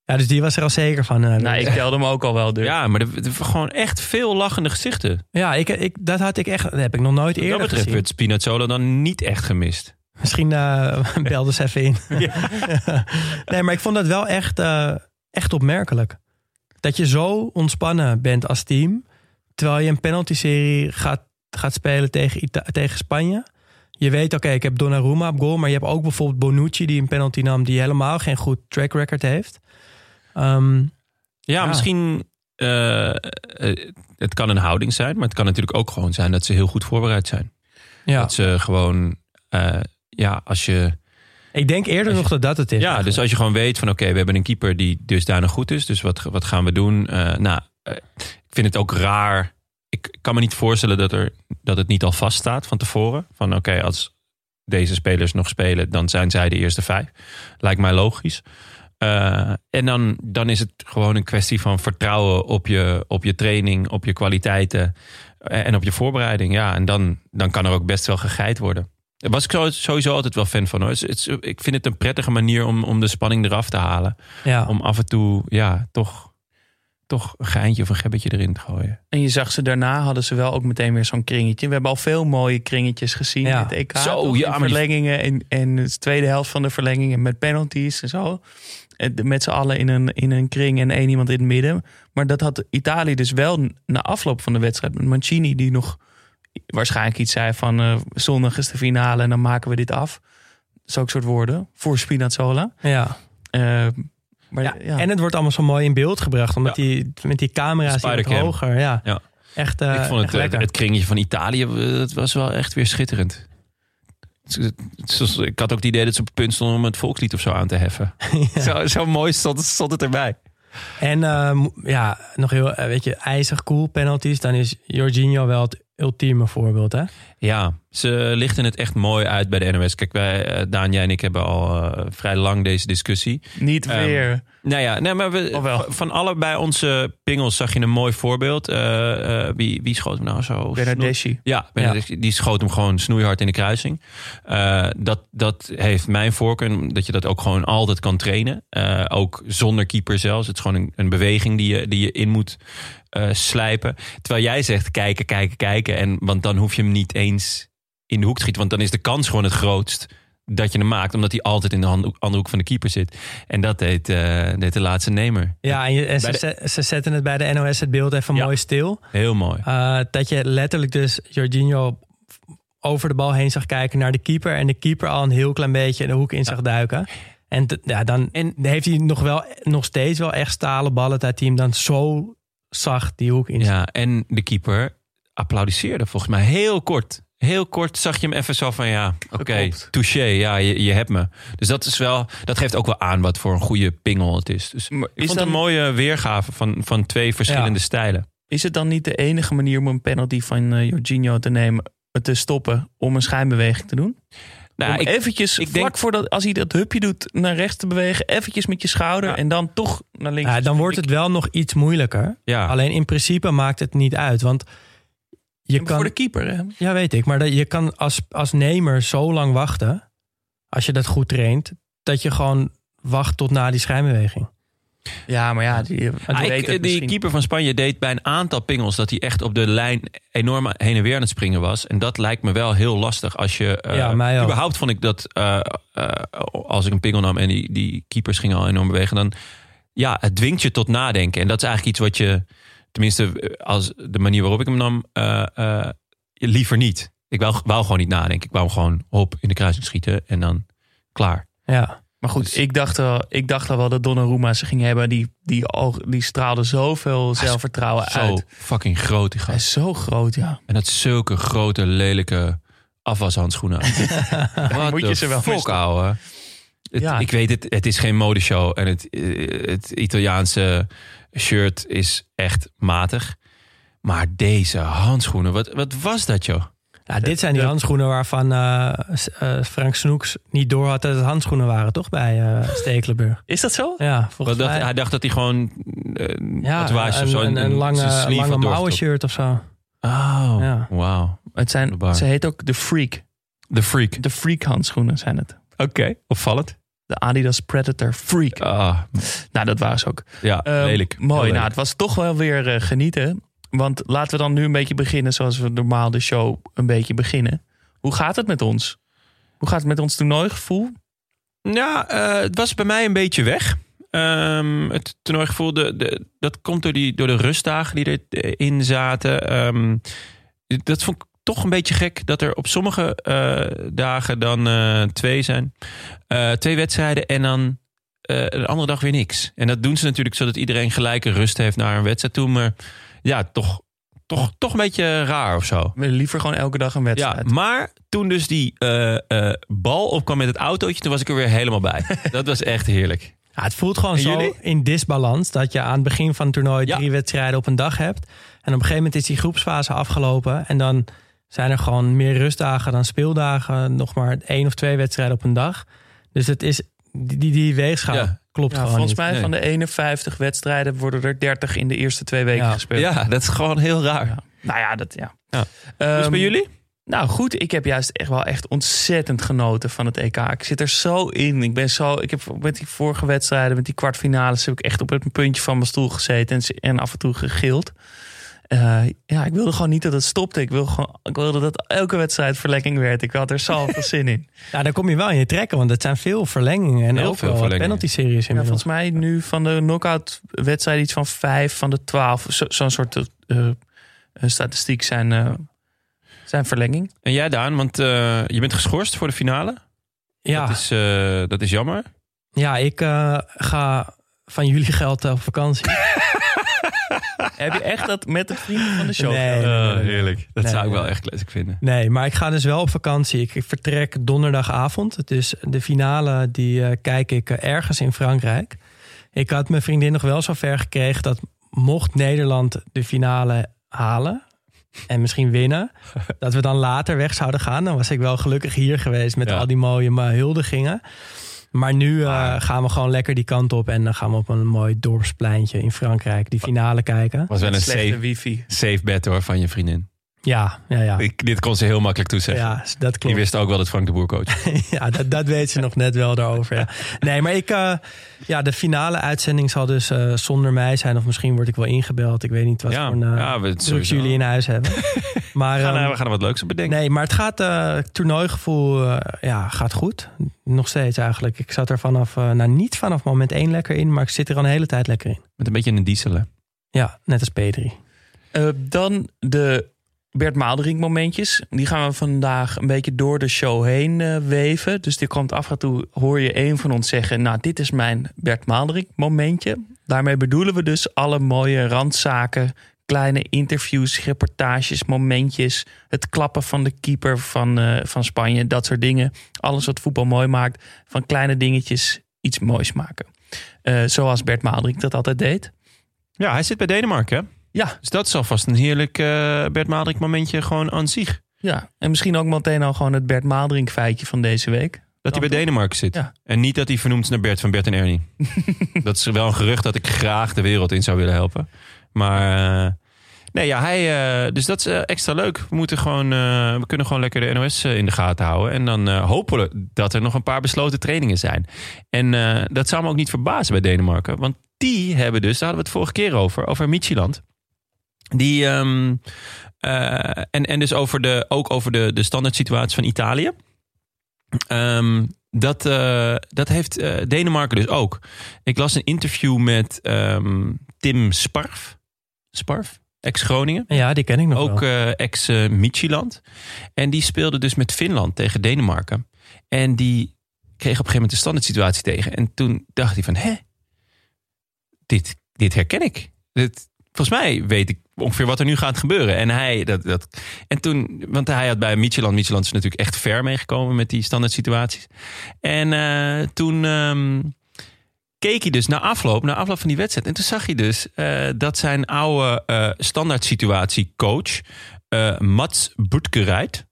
Speaker 7: Ja, dus die was er al zeker van. eh,
Speaker 3: Nou, ik telde hem ook al wel. Dus.
Speaker 6: ja, maar er, er waren gewoon echt veel lachende gezichten.
Speaker 7: Ja, ik, ik, dat had ik echt, dat heb ik nog nooit
Speaker 6: Wat dat
Speaker 7: eerder
Speaker 6: betreft
Speaker 7: gezien.
Speaker 6: werd Spinazzola dan niet echt gemist.
Speaker 7: Misschien eh <laughs> belde ze even in. <laughs> <laughs> nee, maar ik vond dat wel echt, eh, echt opmerkelijk. Dat je zo ontspannen bent als team. Terwijl je een penalty-serie gaat, gaat spelen tegen, Ita- tegen Spanje. Je weet, oké, ik heb Donnarumma op goal. Maar je hebt ook bijvoorbeeld Bonucci die een penalty nam. Die helemaal geen goed track record heeft. Ehm,
Speaker 6: Ja,
Speaker 7: Ja.
Speaker 6: misschien. eh, eh, het kan een houding zijn, maar het kan natuurlijk ook gewoon zijn dat ze heel goed voorbereid zijn.
Speaker 7: ja.
Speaker 6: Dat ze gewoon. eh, ja, als je.
Speaker 7: Ik denk eerder
Speaker 6: je-
Speaker 7: nog dat dat het is.
Speaker 6: Ja, dus als je gewoon weet van oké, we hebben een keeper die dusdanig goed is. Dus wat, wat gaan we doen? Nou, vind het ook raar. Ik kan me niet voorstellen dat, er, dat het niet al vaststaat van tevoren. Van oké, als deze spelers nog spelen, dan zijn zij de eerste vijf. Lijkt mij logisch. Eh, en dan, dan is het gewoon een kwestie van vertrouwen op je, op je training, op je kwaliteiten eh, en op je voorbereiding. Ja, en dan, dan kan er ook best wel gegeit worden. Daar was ik sowieso altijd wel fan van. Hoor. Het is- het is- ik vind het een prettige manier om, om de spanning eraf te halen.
Speaker 7: ja.
Speaker 6: Om af en toe, ja, toch, toch een geintje of een gebbetje erin te gooien.
Speaker 3: En je zag ze daarna, hadden ze wel ook meteen weer zo'n kringetje. We hebben al veel mooie kringetjes gezien
Speaker 7: Ja.
Speaker 3: in het EK.
Speaker 6: Zo,
Speaker 3: toch?
Speaker 6: ja,
Speaker 3: In
Speaker 6: maar die-
Speaker 3: verlengingen en, en de tweede helft van de verlengingen met penalties en zo. En de- Met z'n allen in een, in een kring en één iemand in het midden. Maar dat had Italië dus wel na afloop van de wedstrijd. Met Mancini die nog waarschijnlijk iets zei van... eh, zondag is de finale en dan maken we dit af. Zulke soort woorden voor Spinazzola.
Speaker 7: ja.
Speaker 3: Eh, maar
Speaker 7: Ja,
Speaker 3: ja,
Speaker 7: En het wordt allemaal zo mooi in beeld gebracht. Omdat die, met die camera's die wat hoger. Ja.
Speaker 6: Ja.
Speaker 7: Echt, eh,
Speaker 6: ik vond het,
Speaker 7: echt
Speaker 6: eh,
Speaker 7: lekker.
Speaker 6: het kringetje van Italië, eh, het was wel echt weer schitterend. Ik had ook het idee dat ze op het punt stonden om het volkslied of zo aan te heffen. <laughs> zo, zo mooi stond, stond het erbij.
Speaker 7: En eh, ja, nog heel, eh, weet je, ijzig cool penalties. Dan is Jorginho wel het ultieme voorbeeld, hè?
Speaker 6: Ja, ze lichten het echt mooi uit bij de NOS. Kijk, wij, eh, Daan, jij en ik hebben al eh, vrij lang deze discussie.
Speaker 3: niet
Speaker 6: Ehm,
Speaker 3: weer.
Speaker 6: Nou ja, nee, maar we, van allebei onze pingels zag je een mooi voorbeeld. Eh, eh, wie, wie schoot hem nou zo?
Speaker 3: Bernardeschi.
Speaker 6: Ja, Benedeschi, die schoot hem gewoon snoeihard in de kruising. Eh, dat, dat heeft mijn voorkeur, dat je dat ook gewoon altijd kan trainen. Eh, ook zonder keeper zelfs. Het is gewoon een, een beweging die je, die je in moet eh, slijpen. Terwijl jij zegt kijken, kijken, kijken. En, want dan hoef je hem niet eens in de hoek te schieten. Want dan is de kans gewoon het grootst dat je hem maakt. Omdat hij altijd in de handhoek, andere hoek van de keeper zit. En dat deed, eh, deed de laatste nemer.
Speaker 7: Ja, en, je, en ze, ze- ze zetten het bij de NOS het beeld even
Speaker 6: Ja.
Speaker 7: mooi stil.
Speaker 6: Heel mooi.
Speaker 7: Eh, dat je letterlijk dus Jorginho over de bal heen zag kijken naar de keeper. En de keeper al een heel klein beetje de hoek in zag duiken. En ja, dan en heeft hij nog, wel, nog steeds wel echt stalen ballen dat hij hem dan zo zacht die hoek in
Speaker 6: Ja, en de keeper applaudisseerde volgens mij heel kort. heel kort zag je hem even zo van ja, oké,
Speaker 3: Geklopt.
Speaker 6: touché, ja, je, je hebt me. Dus dat is wel, dat geeft ook wel aan wat voor een goede pingel het is. Dus
Speaker 3: Maar
Speaker 6: ik
Speaker 3: is,
Speaker 6: vond
Speaker 3: dan,
Speaker 6: een mooie weergave van, van twee verschillende
Speaker 7: Ja.
Speaker 6: stijlen.
Speaker 3: is het dan niet de enige manier om een penalty van eh, Jorginho te nemen, te stoppen, om een schijnbeweging te doen?
Speaker 6: Nou, ik,
Speaker 3: eventjes,
Speaker 6: ik
Speaker 3: vlak
Speaker 6: denk-
Speaker 3: voordat, als hij dat hupje doet, naar rechts te bewegen, eventjes met je schouder
Speaker 6: Ja.
Speaker 3: en dan toch naar links.
Speaker 7: Ja, dan wordt het wel nog iets moeilijker.
Speaker 6: ja,
Speaker 7: Alleen in principe maakt het niet uit. Want je
Speaker 3: Voor
Speaker 7: kan.
Speaker 3: de keeper, hè?
Speaker 7: Ja, weet ik. Maar dat, je kan als, als nemer zo lang wachten. Als je dat goed traint. Dat je gewoon wacht tot na die schijnbeweging.
Speaker 3: Ja, maar ja, die, die
Speaker 6: Ah, ik-
Speaker 3: weet het
Speaker 6: die
Speaker 3: misschien.
Speaker 6: keeper van Spanje deed bij een aantal pingels dat hij echt op de lijn enorm heen en weer aan het springen was. En dat lijkt me wel heel lastig als je. eh,
Speaker 7: Ja, mij ook.
Speaker 6: Überhaupt vond ik dat eh, eh, als ik een pingel nam en die, die keepers gingen al enorm bewegen, dan ja, het dwingt je tot nadenken. En dat is eigenlijk iets wat je, tenminste, als de manier waarop ik hem nam, liever niet. Ik wou, wou gewoon niet nadenken. Ik wou hem gewoon hop in de kruising schieten en dan klaar.
Speaker 7: Ja.
Speaker 3: Maar goed,
Speaker 6: Dus-
Speaker 3: ik, dacht wel, ik dacht al wel dat Donnarumma ze ging hebben. Die, die, oog- die straalde zoveel zelfvertrouwen
Speaker 6: Zo
Speaker 3: uit.
Speaker 6: fucking groot die
Speaker 3: Hij
Speaker 6: gast.
Speaker 3: is zo groot, ja.
Speaker 6: En dat zulke grote, lelijke afwashandschoenen. <laughs> Wat
Speaker 3: Moet je ze wel
Speaker 6: fuck,
Speaker 3: misten.
Speaker 6: ouwe. Het,
Speaker 3: Ja.
Speaker 6: Ik weet het, het is geen modeshow. En het, het Italiaanse shirt is echt matig. Maar deze handschoenen, wat, wat was dat joh?
Speaker 7: Ja, dit zijn die handschoenen waarvan eh, eh, Frank Snoeks niet door had dat het handschoenen waren, toch? Bij eh Stekelenburg.
Speaker 3: Is dat zo?
Speaker 7: Ja, volgens
Speaker 6: dacht,
Speaker 7: mij.
Speaker 6: hij dacht dat hij gewoon uh,
Speaker 7: ja,
Speaker 6: tatoeages of
Speaker 7: een,
Speaker 6: zo.
Speaker 7: een, een lange, lange mouwen shirt of zo.
Speaker 6: Oh,
Speaker 7: Ja.
Speaker 6: wauw.
Speaker 3: Het zijn, ze heet ook de Freak.
Speaker 6: De freak.
Speaker 3: De Freak handschoenen zijn het.
Speaker 6: Oké, opvallend.
Speaker 3: De Adidas Predator Freak.
Speaker 6: Ah,
Speaker 3: Nou, dat waren ze ook.
Speaker 6: ja,
Speaker 3: Ehm,
Speaker 6: lelijk.
Speaker 3: Mooi. Nou, het was toch wel weer genieten. Want laten we dan nu een beetje beginnen zoals we normaal de show een beetje beginnen. Hoe gaat het met ons? Hoe gaat het met ons toernooigevoel?
Speaker 6: Ja, eh, het was bij mij een beetje weg. Ehm, het toernooigevoel, de, dat komt door, die, door de rustdagen die erin zaten. Ehm, dat vond ik toch een beetje gek dat er op sommige eh, dagen dan eh, twee zijn. Twee wedstrijden en dan de andere dag weer niks. En dat doen ze natuurlijk zodat iedereen gelijke rust heeft naar een wedstrijd toe. Maar ja, toch, toch, toch een beetje raar of zo.
Speaker 3: Liever gewoon elke dag een
Speaker 6: Ja,
Speaker 3: wedstrijd.
Speaker 6: maar toen dus die eh, eh, bal opkwam met het autootje, toen was ik er weer helemaal bij. <laughs> dat was echt heerlijk.
Speaker 7: Ja, het voelt gewoon
Speaker 6: En
Speaker 7: zo
Speaker 6: jullie?
Speaker 7: in disbalans dat je aan het begin van het toernooi
Speaker 6: Ja.
Speaker 7: drie wedstrijden op een dag hebt. En op een gegeven moment is die groepsfase afgelopen. En dan zijn er gewoon meer rustdagen dan speeldagen. Nog maar één of twee wedstrijden op een dag. Dus het is, die, die, die weegschaal
Speaker 6: Ja.
Speaker 7: Klopt
Speaker 3: Ja,
Speaker 7: gewoon
Speaker 3: volgens
Speaker 7: niet.
Speaker 3: mij
Speaker 6: Nee.
Speaker 3: van de 51 wedstrijden worden er 30 in de eerste twee weken
Speaker 7: Ja.
Speaker 3: gespeeld.
Speaker 6: Ja, dat is gewoon heel raar.
Speaker 3: Ja. Nou ja, dat ja.
Speaker 6: Ja.
Speaker 3: Ehm,
Speaker 6: Hoe is het bij jullie?
Speaker 3: Nou goed, ik heb juist echt wel echt ontzettend genoten van het EK. Ik zit er zo in. Ik ben zo. Ik heb met die vorige wedstrijden, met die kwartfinales, heb ik echt op het puntje van mijn stoel gezeten en, en af en toe gegild. Eh, ja, ik wilde gewoon niet dat het stopte. Ik wilde, gewoon, ik wilde dat elke wedstrijd verlenging werd. Ik had er zoveel <laughs> zin in.
Speaker 7: Ja, daar kom je wel in je trekken. Want het zijn veel verlengingen. En
Speaker 6: Heel
Speaker 7: ook
Speaker 6: veel verlengingen.
Speaker 7: penalty-series
Speaker 3: Ja,
Speaker 7: inmiddels.
Speaker 3: volgens mij nu van de knockout wedstrijd iets van vijf van de twaalf. Zo- Zo'n soort eh, eh, statistiek zijn, eh, zijn verlenging.
Speaker 6: En jij Daan, want eh, je bent geschorst voor de finale.
Speaker 7: ja,
Speaker 6: Dat, is, eh, dat is jammer.
Speaker 7: ja, ik eh, ga van jullie geld op vakantie. <laughs> <laughs>
Speaker 3: Heb je echt dat met het vrienden van de show?
Speaker 7: Nee,
Speaker 3: gedaan?
Speaker 7: nee, nee, nee.
Speaker 6: heerlijk. Dat
Speaker 7: Nee,
Speaker 6: zou ik wel echt classic vinden.
Speaker 7: Nee, maar ik ga dus wel op vakantie. Ik, ik vertrek donderdagavond. Dus de finale die eh, kijk ik eh, ergens in Frankrijk. Ik had mijn vriendin nog wel zo ver gekregen dat mocht Nederland de finale halen en misschien winnen, <laughs> dat we dan later weg zouden gaan. Dan was ik wel gelukkig hier geweest met
Speaker 6: Ja.
Speaker 7: al die mooie huldigingen. Maar nu eh, gaan we gewoon lekker die kant op en dan gaan we op een mooi dorpspleintje in Frankrijk die finale kijken.
Speaker 6: Was wel een
Speaker 3: Slechte
Speaker 6: safe,
Speaker 3: wifi.
Speaker 6: safe bet hoor van je vriendin.
Speaker 7: Ja, ja, ja.
Speaker 6: Ik, dit kon ze heel makkelijk toezeggen.
Speaker 7: Ja, dat
Speaker 6: Die
Speaker 7: klopt.
Speaker 6: wist ook wel dat Frank de Boer coach. <laughs>
Speaker 7: ja, dat, dat weet ze nog net wel daarover. Ja. Nee, maar ik, eh, ja, de finale uitzending zal dus eh, zonder mij zijn. Of misschien word ik wel ingebeld. Ik weet niet wat
Speaker 6: Ja,
Speaker 7: voor een, eh,
Speaker 6: ja, we,
Speaker 7: jullie in huis hebben. <laughs> Maar,
Speaker 6: We gaan,
Speaker 7: ehm,
Speaker 6: eh, we gaan er wat leuks op bedenken.
Speaker 7: nee, maar het gaat, eh, het toernooigevoel ja, gaat goed. Nog steeds eigenlijk. Ik zat er vanaf, eh, nou niet vanaf moment één lekker in. Maar ik zit er al een hele tijd lekker in.
Speaker 6: Met een beetje een dieselen.
Speaker 7: Ja, net als P3.
Speaker 3: Eh, dan de Bert Maalderink momentjes. Die gaan we vandaag een beetje door de show heen eh, weven. Dus die komt af en toe, hoor je een van ons zeggen... nou, dit is mijn Bert Maalderink momentje. Daarmee bedoelen we dus alle mooie randzaken... kleine interviews, reportages, momentjes. Het klappen van de keeper van, eh, van Spanje. Dat soort dingen. Alles wat voetbal mooi maakt. Van kleine dingetjes iets moois maken. Eh, zoals Bert Maaldrink dat altijd deed.
Speaker 6: Ja, hij zit bij Denemarken. hè?
Speaker 3: Ja,
Speaker 6: Dus dat is alvast een heerlijk eh, Bert Maalderink momentje gewoon aan zich.
Speaker 3: ja. En misschien ook meteen al gewoon het Bert Maaldrink feitje van deze week.
Speaker 6: Dat hij bij Denemarken zit.
Speaker 3: Ja.
Speaker 6: En niet dat hij vernoemd is naar Bert van Bert en Ernie. <laughs> dat is wel een gerucht dat ik graag de wereld in zou willen helpen. Maar eh, nee, ja, hij. eh, dus dat is extra leuk. We moeten gewoon, we kunnen gewoon lekker de NOS in de gaten houden. En dan hopen we dat er nog een paar besloten trainingen zijn. En dat zou me ook niet verbazen bij Denemarken. Want die hebben dus, daar hadden we het vorige keer over, over Michieland. Die, ehm, eh, en, en dus over de, ook over de, de standaard situatie van Italië. Ehm, dat, eh, dat heeft eh, Denemarken dus ook. Ik las een interview met ehm, Tim Sparf. Sparf? Ex-Groningen.
Speaker 7: Ja, die ken ik nog
Speaker 6: Ook ex-Michieland. en die speelde dus met Finland tegen Denemarken. En die kreeg op een gegeven moment de standaard situatie tegen. En toen dacht hij van, hè? Dit, dit herken ik. Dit, volgens mij weet ik ongeveer wat er nu gaat gebeuren. En hij, dat, dat, en toen, want hij had bij Micheland, Micheland is natuurlijk echt ver meegekomen met die standaard situaties. En eh, toen ehm, keek hij dus na afloop, na afloop van die wedstrijd. En toen zag hij dus eh, dat zijn oude eh standaard situatie coach, Mats Butkereit,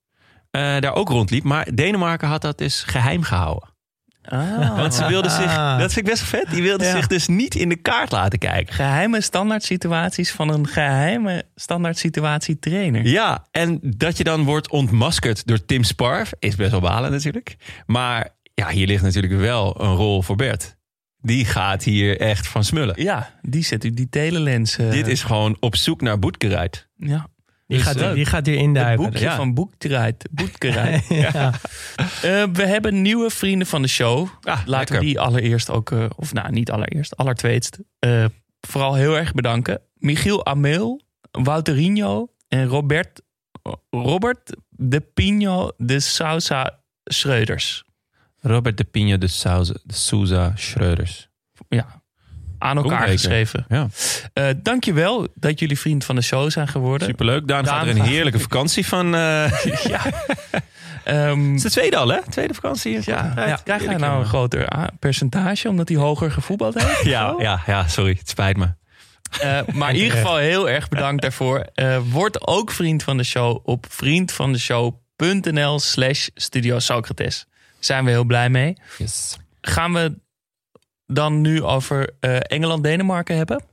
Speaker 6: daar ook rondliep. Maar Denemarken had dat dus geheim gehouden.
Speaker 3: Ah.
Speaker 6: Want ze wilden zich, dat vind ik best vet, die wilden
Speaker 7: Ja.
Speaker 6: zich dus niet in de kaart laten kijken.
Speaker 3: Geheime standaard situaties van een geheime standaard situatie trainer.
Speaker 6: Ja, en dat je dan wordt ontmaskerd door Tim Sparf is best wel balen natuurlijk. Maar ja, hier ligt natuurlijk wel een rol voor Bert. Die gaat hier echt van smullen.
Speaker 3: Ja, die zet u die telelens.
Speaker 6: Dit is gewoon op zoek naar Boetkeruit.
Speaker 3: ja.
Speaker 7: Die,
Speaker 6: dus,
Speaker 7: gaat,
Speaker 6: eh,
Speaker 7: die gaat hier
Speaker 3: Het
Speaker 7: induiken.
Speaker 3: boekje
Speaker 6: ja.
Speaker 3: van <laughs>
Speaker 7: ja.
Speaker 3: Eh, we hebben nieuwe vrienden van de show.
Speaker 6: Ah,
Speaker 3: Laten
Speaker 6: lekker.
Speaker 3: we die allereerst ook, eh, of nou niet allereerst, allertweetst. eh, vooral heel erg bedanken. Michiel Ameel, Wouterino en Robert, Robert de Pino de Sousa Schreuders.
Speaker 6: Robert de Pino de Souza, de Souza Schreuders.
Speaker 3: Ja, aan elkaar geschreven.
Speaker 6: Ja,
Speaker 3: Eh dankjewel dat jullie vriend van de show zijn geworden.
Speaker 6: superleuk. Daan,
Speaker 3: Daan
Speaker 6: gaat er een heerlijke vakantie van. eh <laughs>
Speaker 3: ja. Ehm,
Speaker 6: het is de tweede al, hè? Tweede vakantie.
Speaker 3: ja,
Speaker 6: Ja,
Speaker 3: krijgt hij nou een groter ah, percentage omdat hij hoger gevoetbald heeft? <laughs>
Speaker 6: Ja, ja, ja, sorry. Het spijt me.
Speaker 3: Eh, maar in <laughs> ieder geval heel erg bedankt daarvoor. Eh, word ook vriend van de show op vriendvandeshow.nl slash Studio Socrates. Zijn we heel blij mee.
Speaker 6: Yes.
Speaker 3: Gaan we dan nu over eh, Engeland-Denemarken hebben?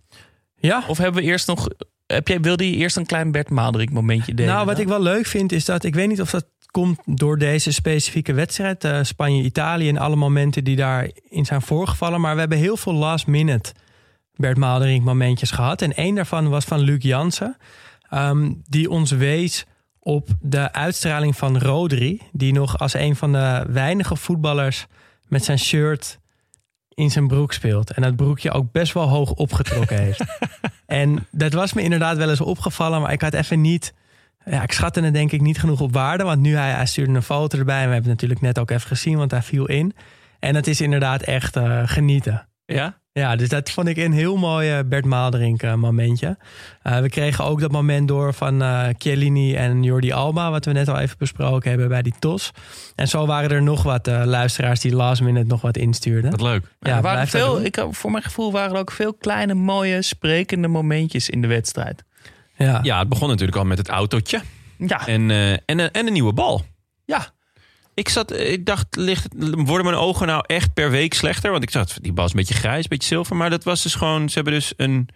Speaker 7: ja.
Speaker 3: Of hebben we eerst nog... Heb jij, wilde je eerst een klein Bert Maalderink momentje delen?
Speaker 7: Nou, wat ik wel leuk vind is dat ik weet niet of dat komt door deze specifieke wedstrijd, eh, Spanje-Italië en alle momenten die daarin zijn voorgevallen. Maar we hebben heel veel last minute Bert Maalderink momentjes gehad. En één daarvan was van Luc Jansen, ehm, die ons wees op de uitstraling van Rodri, die nog als een van de weinige voetballers met zijn shirt in zijn broek speelt. En dat broekje ook best wel hoog opgetrokken heeft. <laughs> En dat was me inderdaad wel eens opgevallen, maar ik had even niet. Ja, ik schatte het denk ik niet genoeg op waarde. Want nu hij, hij stuurde een foto erbij. En we hebben het natuurlijk net ook even gezien, want hij viel in. En het is inderdaad echt eh, genieten.
Speaker 6: Ja?
Speaker 7: Ja, dus dat vond ik een heel mooi eh, Bert Maalderink eh, momentje. Eh, we kregen ook dat moment door van eh Chiellini en Jordi Alba... wat we net al even besproken hebben bij die TOS. En zo waren er nog wat eh, luisteraars die last minute nog wat instuurden.
Speaker 6: Wat leuk.
Speaker 3: Ja, er waren veel, ik, voor mijn gevoel waren er ook veel kleine, mooie, sprekende momentjes in de wedstrijd.
Speaker 7: Ja.
Speaker 6: Ja, het begon natuurlijk al met het autootje.
Speaker 3: Ja,
Speaker 6: En, eh, en, een- en een nieuwe bal.
Speaker 3: ja.
Speaker 6: Ik, zat, ik dacht, ligt, worden mijn ogen nou echt per week slechter? Want ik zat, die bal is een beetje grijs, een beetje zilver. Maar dat was dus gewoon, ze hebben dus een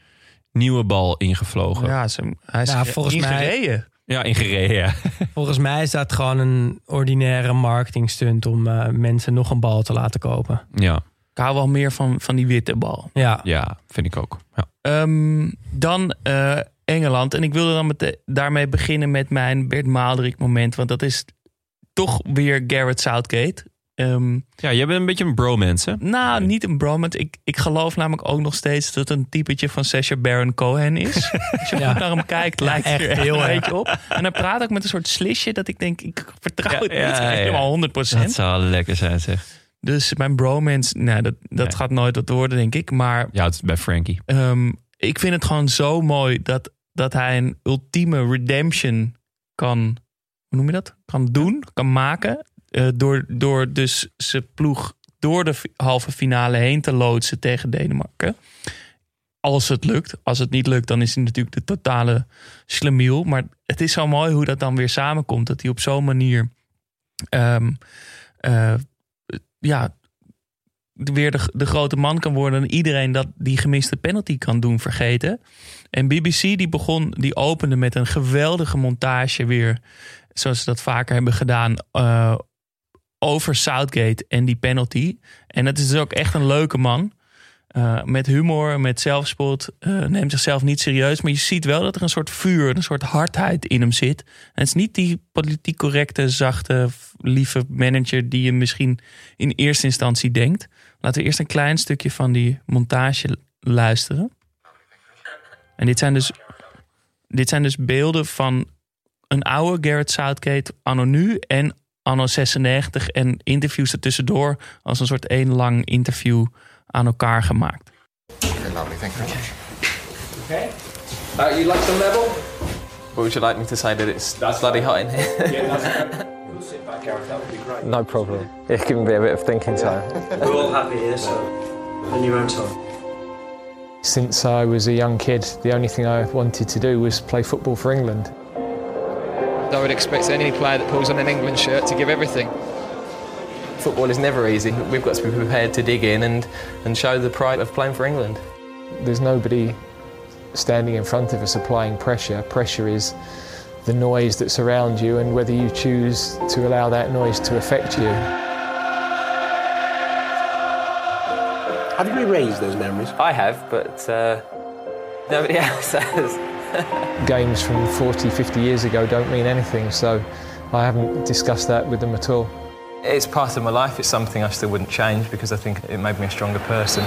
Speaker 6: nieuwe bal ingevlogen. Ja,
Speaker 3: ja ze, hij is
Speaker 7: Ja,
Speaker 3: ge-
Speaker 7: volgens mij-
Speaker 3: ingereden.
Speaker 6: ingereden, ja. <laughs>
Speaker 7: Volgens mij is dat gewoon een ordinaire marketing stunt... om eh, mensen nog een bal te laten kopen.
Speaker 6: Ja,
Speaker 3: Ik hou wel meer van, van die witte bal.
Speaker 7: Ja,
Speaker 6: ja vind ik ook. Ja.
Speaker 3: Ehm, dan eh, Engeland. En ik wilde dan met daarmee beginnen met mijn Bert Maalderik moment. Want dat is toch weer Garrett Southgate. Ehm,
Speaker 6: ja, jij bent een beetje een bromance, hè?
Speaker 3: nou, niet een bromance. Ik, ik geloof namelijk ook nog steeds dat het een typetje van Sacha Baron Cohen is. <laughs> Als je
Speaker 7: Ja.
Speaker 3: goed naar hem kijkt, lijkt hij er echt
Speaker 7: heel
Speaker 3: een beetje op. En hij praat ook met een soort slisje dat ik denk, ik vertrouw het niet
Speaker 6: ja.
Speaker 3: helemaal 100%.
Speaker 6: Dat zou lekker zijn, zeg.
Speaker 3: Dus mijn bromance, nou, dat, dat
Speaker 6: Nee.
Speaker 3: gaat nooit wat worden, denk ik. Maar
Speaker 6: Ja, het is bij Frankie.
Speaker 3: Ehm, ik vind het gewoon zo mooi dat dat hij een ultieme redemption kan, noem je dat? Kan doen, kan maken. eh, door, door dus zijn ploeg door de halve finale heen te loodsen tegen Denemarken. Als het lukt. Als het niet lukt, dan is hij natuurlijk de totale slemiel. Maar het is zo mooi hoe dat dan weer samenkomt. Dat hij op zo'n manier ehm, eh, ja, weer de, de grote man kan worden. En iedereen dat die gemiste penalty kan doen vergeten. En BBC die begon, die opende met een geweldige montage weer. Zoals ze dat vaker hebben gedaan. eh, over Southgate en die penalty. En het is dus ook echt een leuke man. Eh, met humor, met zelfspot. eh, neemt zichzelf niet serieus. Maar je ziet wel dat er een soort vuur, een soort hardheid in hem zit. En het is niet die politiek correcte, zachte, lieve manager die je misschien in eerste instantie denkt. Laten we eerst een klein stukje van die montage luisteren. En dit zijn dus, dit zijn dus beelden van een oude Garrett Southgate anno nu en anno 96 en interviews er tussendoor als een soort één lang interview aan elkaar gemaakt.
Speaker 8: Lovely, thank you.
Speaker 9: Okay. Uh, like the level? Or would you like me to say that it's bloody hot in here?
Speaker 10: Yeah, that's <laughs> We'll sit back, Gareth. That would be great.
Speaker 9: no problem. It can be a bit of thinking time.
Speaker 10: We're all happy here, so on your own time.
Speaker 11: Since I was a young kid, the only thing I wanted to do was play football for England.
Speaker 9: I would expect any player that pulls on an England shirt to give everything. Football is never easy. We've got to be prepared to dig in and, and show the pride of playing for England.
Speaker 11: There's nobody standing in front of us applying pressure. Pressure is the noise that surrounds you and whether you choose to allow that noise to affect you.
Speaker 10: Have you erased those memories?
Speaker 9: I have, but uh, nobody <laughs> else has. <laughs>
Speaker 11: Games from 40, 50 years ago don't mean anything, so I haven't discussed that with them at all.
Speaker 9: It's part of my life. It's something I still wouldn't change because I think it made me a stronger person.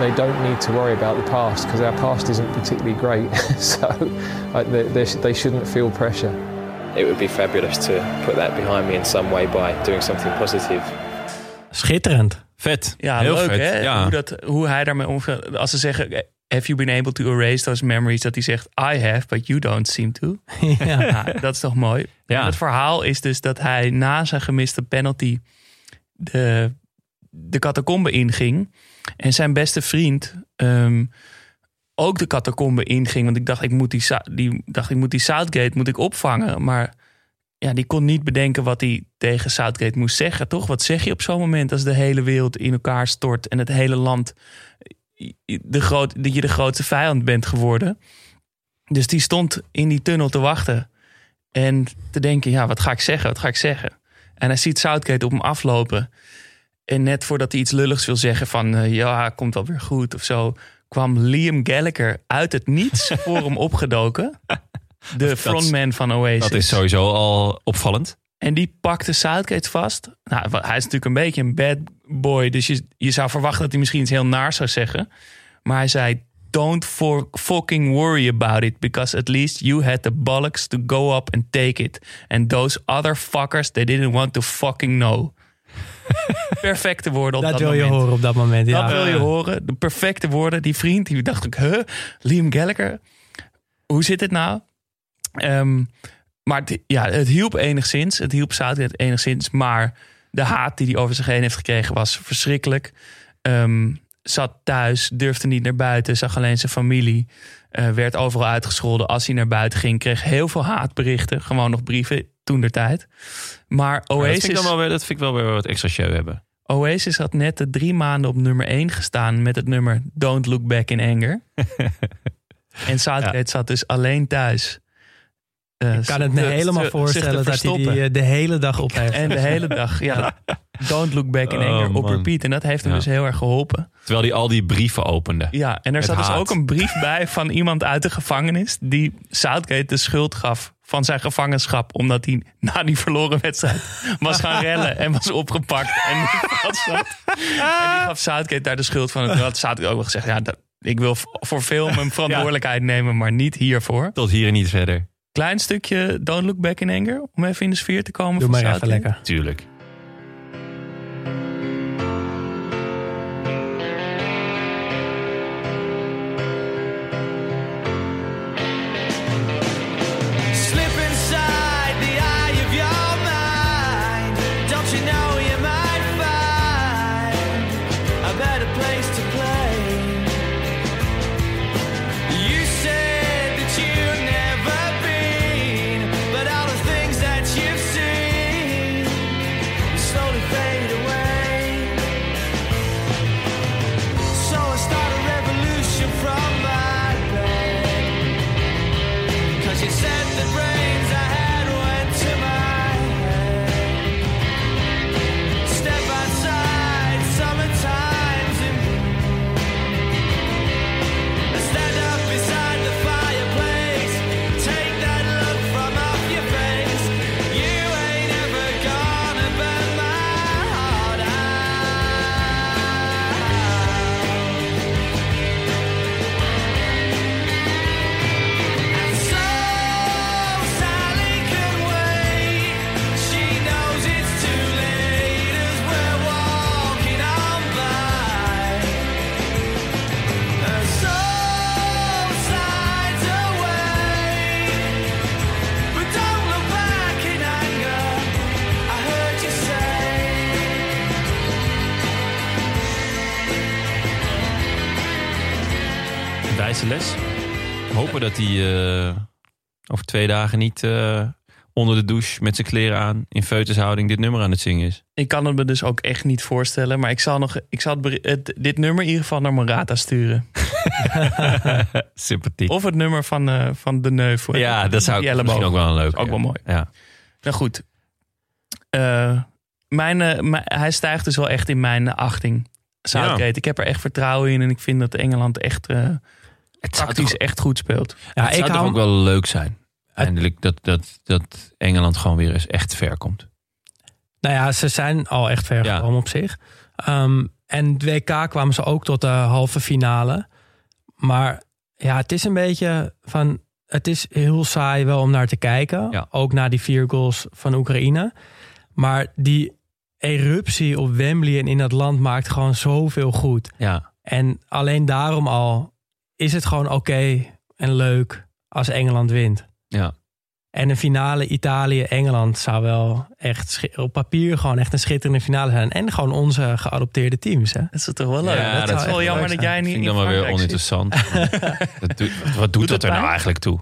Speaker 11: They don't need to worry about the past because our past isn't particularly great, <laughs> so uh, they, they, they shouldn't feel pressure.
Speaker 9: It would be fabulous to put that behind me in some way by doing something positive.
Speaker 7: Schitterend.
Speaker 6: Vet.
Speaker 3: Ja,
Speaker 6: Heel
Speaker 3: leuk
Speaker 6: vet.
Speaker 3: hè?
Speaker 6: Ja.
Speaker 3: Hoe, dat, hoe hij daarmee omgaat. Als ze zeggen, have you been able to erase those memories? Dat hij zegt, I have, but you don't seem to. <laughs>
Speaker 7: ja.
Speaker 3: Dat is toch mooi?
Speaker 6: Ja.
Speaker 3: En Het verhaal is dus dat hij na zijn gemiste penalty de, de catacombe inging. En zijn beste vriend ehm, ook de catacombe inging. Want ik dacht, ik moet die, die, dacht, ik moet die Southgate moet ik opvangen. Maar ja, die kon niet bedenken wat hij tegen Southgate moest zeggen. Toch? Wat zeg je op zo'n moment als de hele wereld in elkaar stort en het hele land de groot, dat je de grootste vijand bent geworden? Dus die stond in die tunnel te wachten. En te denken, ja, wat ga ik zeggen? Wat ga ik zeggen? En hij ziet Southgate op hem aflopen. En net voordat hij iets lulligs wil zeggen van... eh, ja, komt wel weer goed of zo... kwam Liam Gallagher uit het niets <laughs> voor hem opgedoken. De frontman van Oasis.
Speaker 6: Dat is sowieso al opvallend.
Speaker 3: En die pakte Southgate vast. Nou, hij is natuurlijk een beetje een bad boy. Dus je, je zou verwachten dat hij misschien iets heel naars zou zeggen. Maar hij zei... Don't for fucking worry about it. Because at least you had the bollocks to go up and take it. And those other fuckers, they didn't want to fucking know. <laughs> Perfecte woorden op
Speaker 7: Dat
Speaker 3: dat,
Speaker 7: wil je horen op dat moment. Ja.
Speaker 3: Dat wil je horen. De perfecte woorden. Die vriend, die dacht ik, huh? Liam Gallagher? Hoe zit het nou? Ehm, maar het, ja, het hielp enigszins. Het hielp Southgate enigszins. Maar de haat die hij over zich heen heeft gekregen was verschrikkelijk. Ehm, zat thuis, durfde niet naar buiten, zag alleen zijn familie. eh, werd overal uitgescholden als hij naar buiten ging. Kreeg heel veel haatberichten. Gewoon nog brieven toen der tijd. Maar
Speaker 6: Maar dat,
Speaker 3: Oasis...
Speaker 6: vind ik wel weer, dat vind ik wel weer wat extra show hebben.
Speaker 3: Oasis had net de drie maanden op nummer 1 gestaan met het nummer Don't Look Back in Anger. <laughs> en Southgate zat dus alleen thuis. Eh,
Speaker 7: Ik kan het me helemaal voorstellen dat hij die eh, de hele dag op heeft.
Speaker 3: En de hele dag, ja. <laughs> Don't Look Back in
Speaker 6: Oh,
Speaker 3: Anger op repeat. En dat heeft hem
Speaker 6: Ja.
Speaker 3: dus heel erg geholpen.
Speaker 6: Terwijl hij al die brieven opende.
Speaker 3: Ja, en er zat dus ook een brief <laughs> bij van iemand uit de gevangenis... die Southgate de schuld gaf van zijn gevangenschap... omdat hij na die verloren wedstrijd was gaan rellen... en was opgepakt en. En die gaf Southgate daar de schuld van. En toen had Southgate ook wel gezegd... Ja, dat, ik wil voor veel mijn <laughs> verantwoordelijkheid nemen... maar niet hiervoor.
Speaker 6: Tot hier en niet verder.
Speaker 3: Klein stukje Don't Look Back in Anger... om even in de sfeer te komen.
Speaker 7: Doe
Speaker 3: van
Speaker 7: maar even lekker.
Speaker 6: Tuurlijk. Dat hij eh, over twee dagen niet eh, onder de douche met zijn kleren aan in feutushouding dit nummer aan het zingen is.
Speaker 3: Ik kan het me dus ook echt niet voorstellen. Maar ik zal, nog, ik zal het, beri- het- dit nummer in ieder geval naar Morata sturen. <laughs>
Speaker 6: Sympathiek.
Speaker 3: Of het nummer van, eh, van De Neuf.
Speaker 6: ja, dat zou ik misschien ook wel een leuk.
Speaker 3: Ook wel mooi.
Speaker 6: Ja.
Speaker 3: Nou goed. Mijn, mijn- hij stijgt dus wel echt in mijn achting. Southgate.
Speaker 6: Ja.
Speaker 3: Ik heb er echt vertrouwen in. En ik vind dat Engeland echt uh, tactisch echt goed speelt.
Speaker 6: Ja, het zou toch ook wel leuk zijn. Eindelijk dat, dat, dat Engeland gewoon weer eens echt ver komt.
Speaker 7: Nou ja, ze zijn al echt ver gekomen op zich. Ehm, en het WK kwamen ze ook tot de halve finale. Maar ja, het is een beetje van... Het is heel saai wel om naar te kijken. Ook na die vier goals van Oekraïne. Maar die eruptie op Wembley en in dat land maakt gewoon zoveel goed.
Speaker 6: Ja.
Speaker 7: En alleen daarom al is het gewoon oké en leuk als Engeland wint.
Speaker 6: Ja.
Speaker 7: En een finale Italië-Engeland zou wel echt op papier gewoon echt een schitterende finale zijn. En gewoon onze geadopteerde teams. Hè?
Speaker 3: Dat is toch wel leuk?
Speaker 6: Ja,
Speaker 3: dat,
Speaker 6: dat
Speaker 3: is wel jammer dat jij niet
Speaker 6: Vind ik dan wel weer oninteressant. <laughs> Dat doet- wat doet,
Speaker 3: Doet
Speaker 6: dat er nou eigenlijk toe?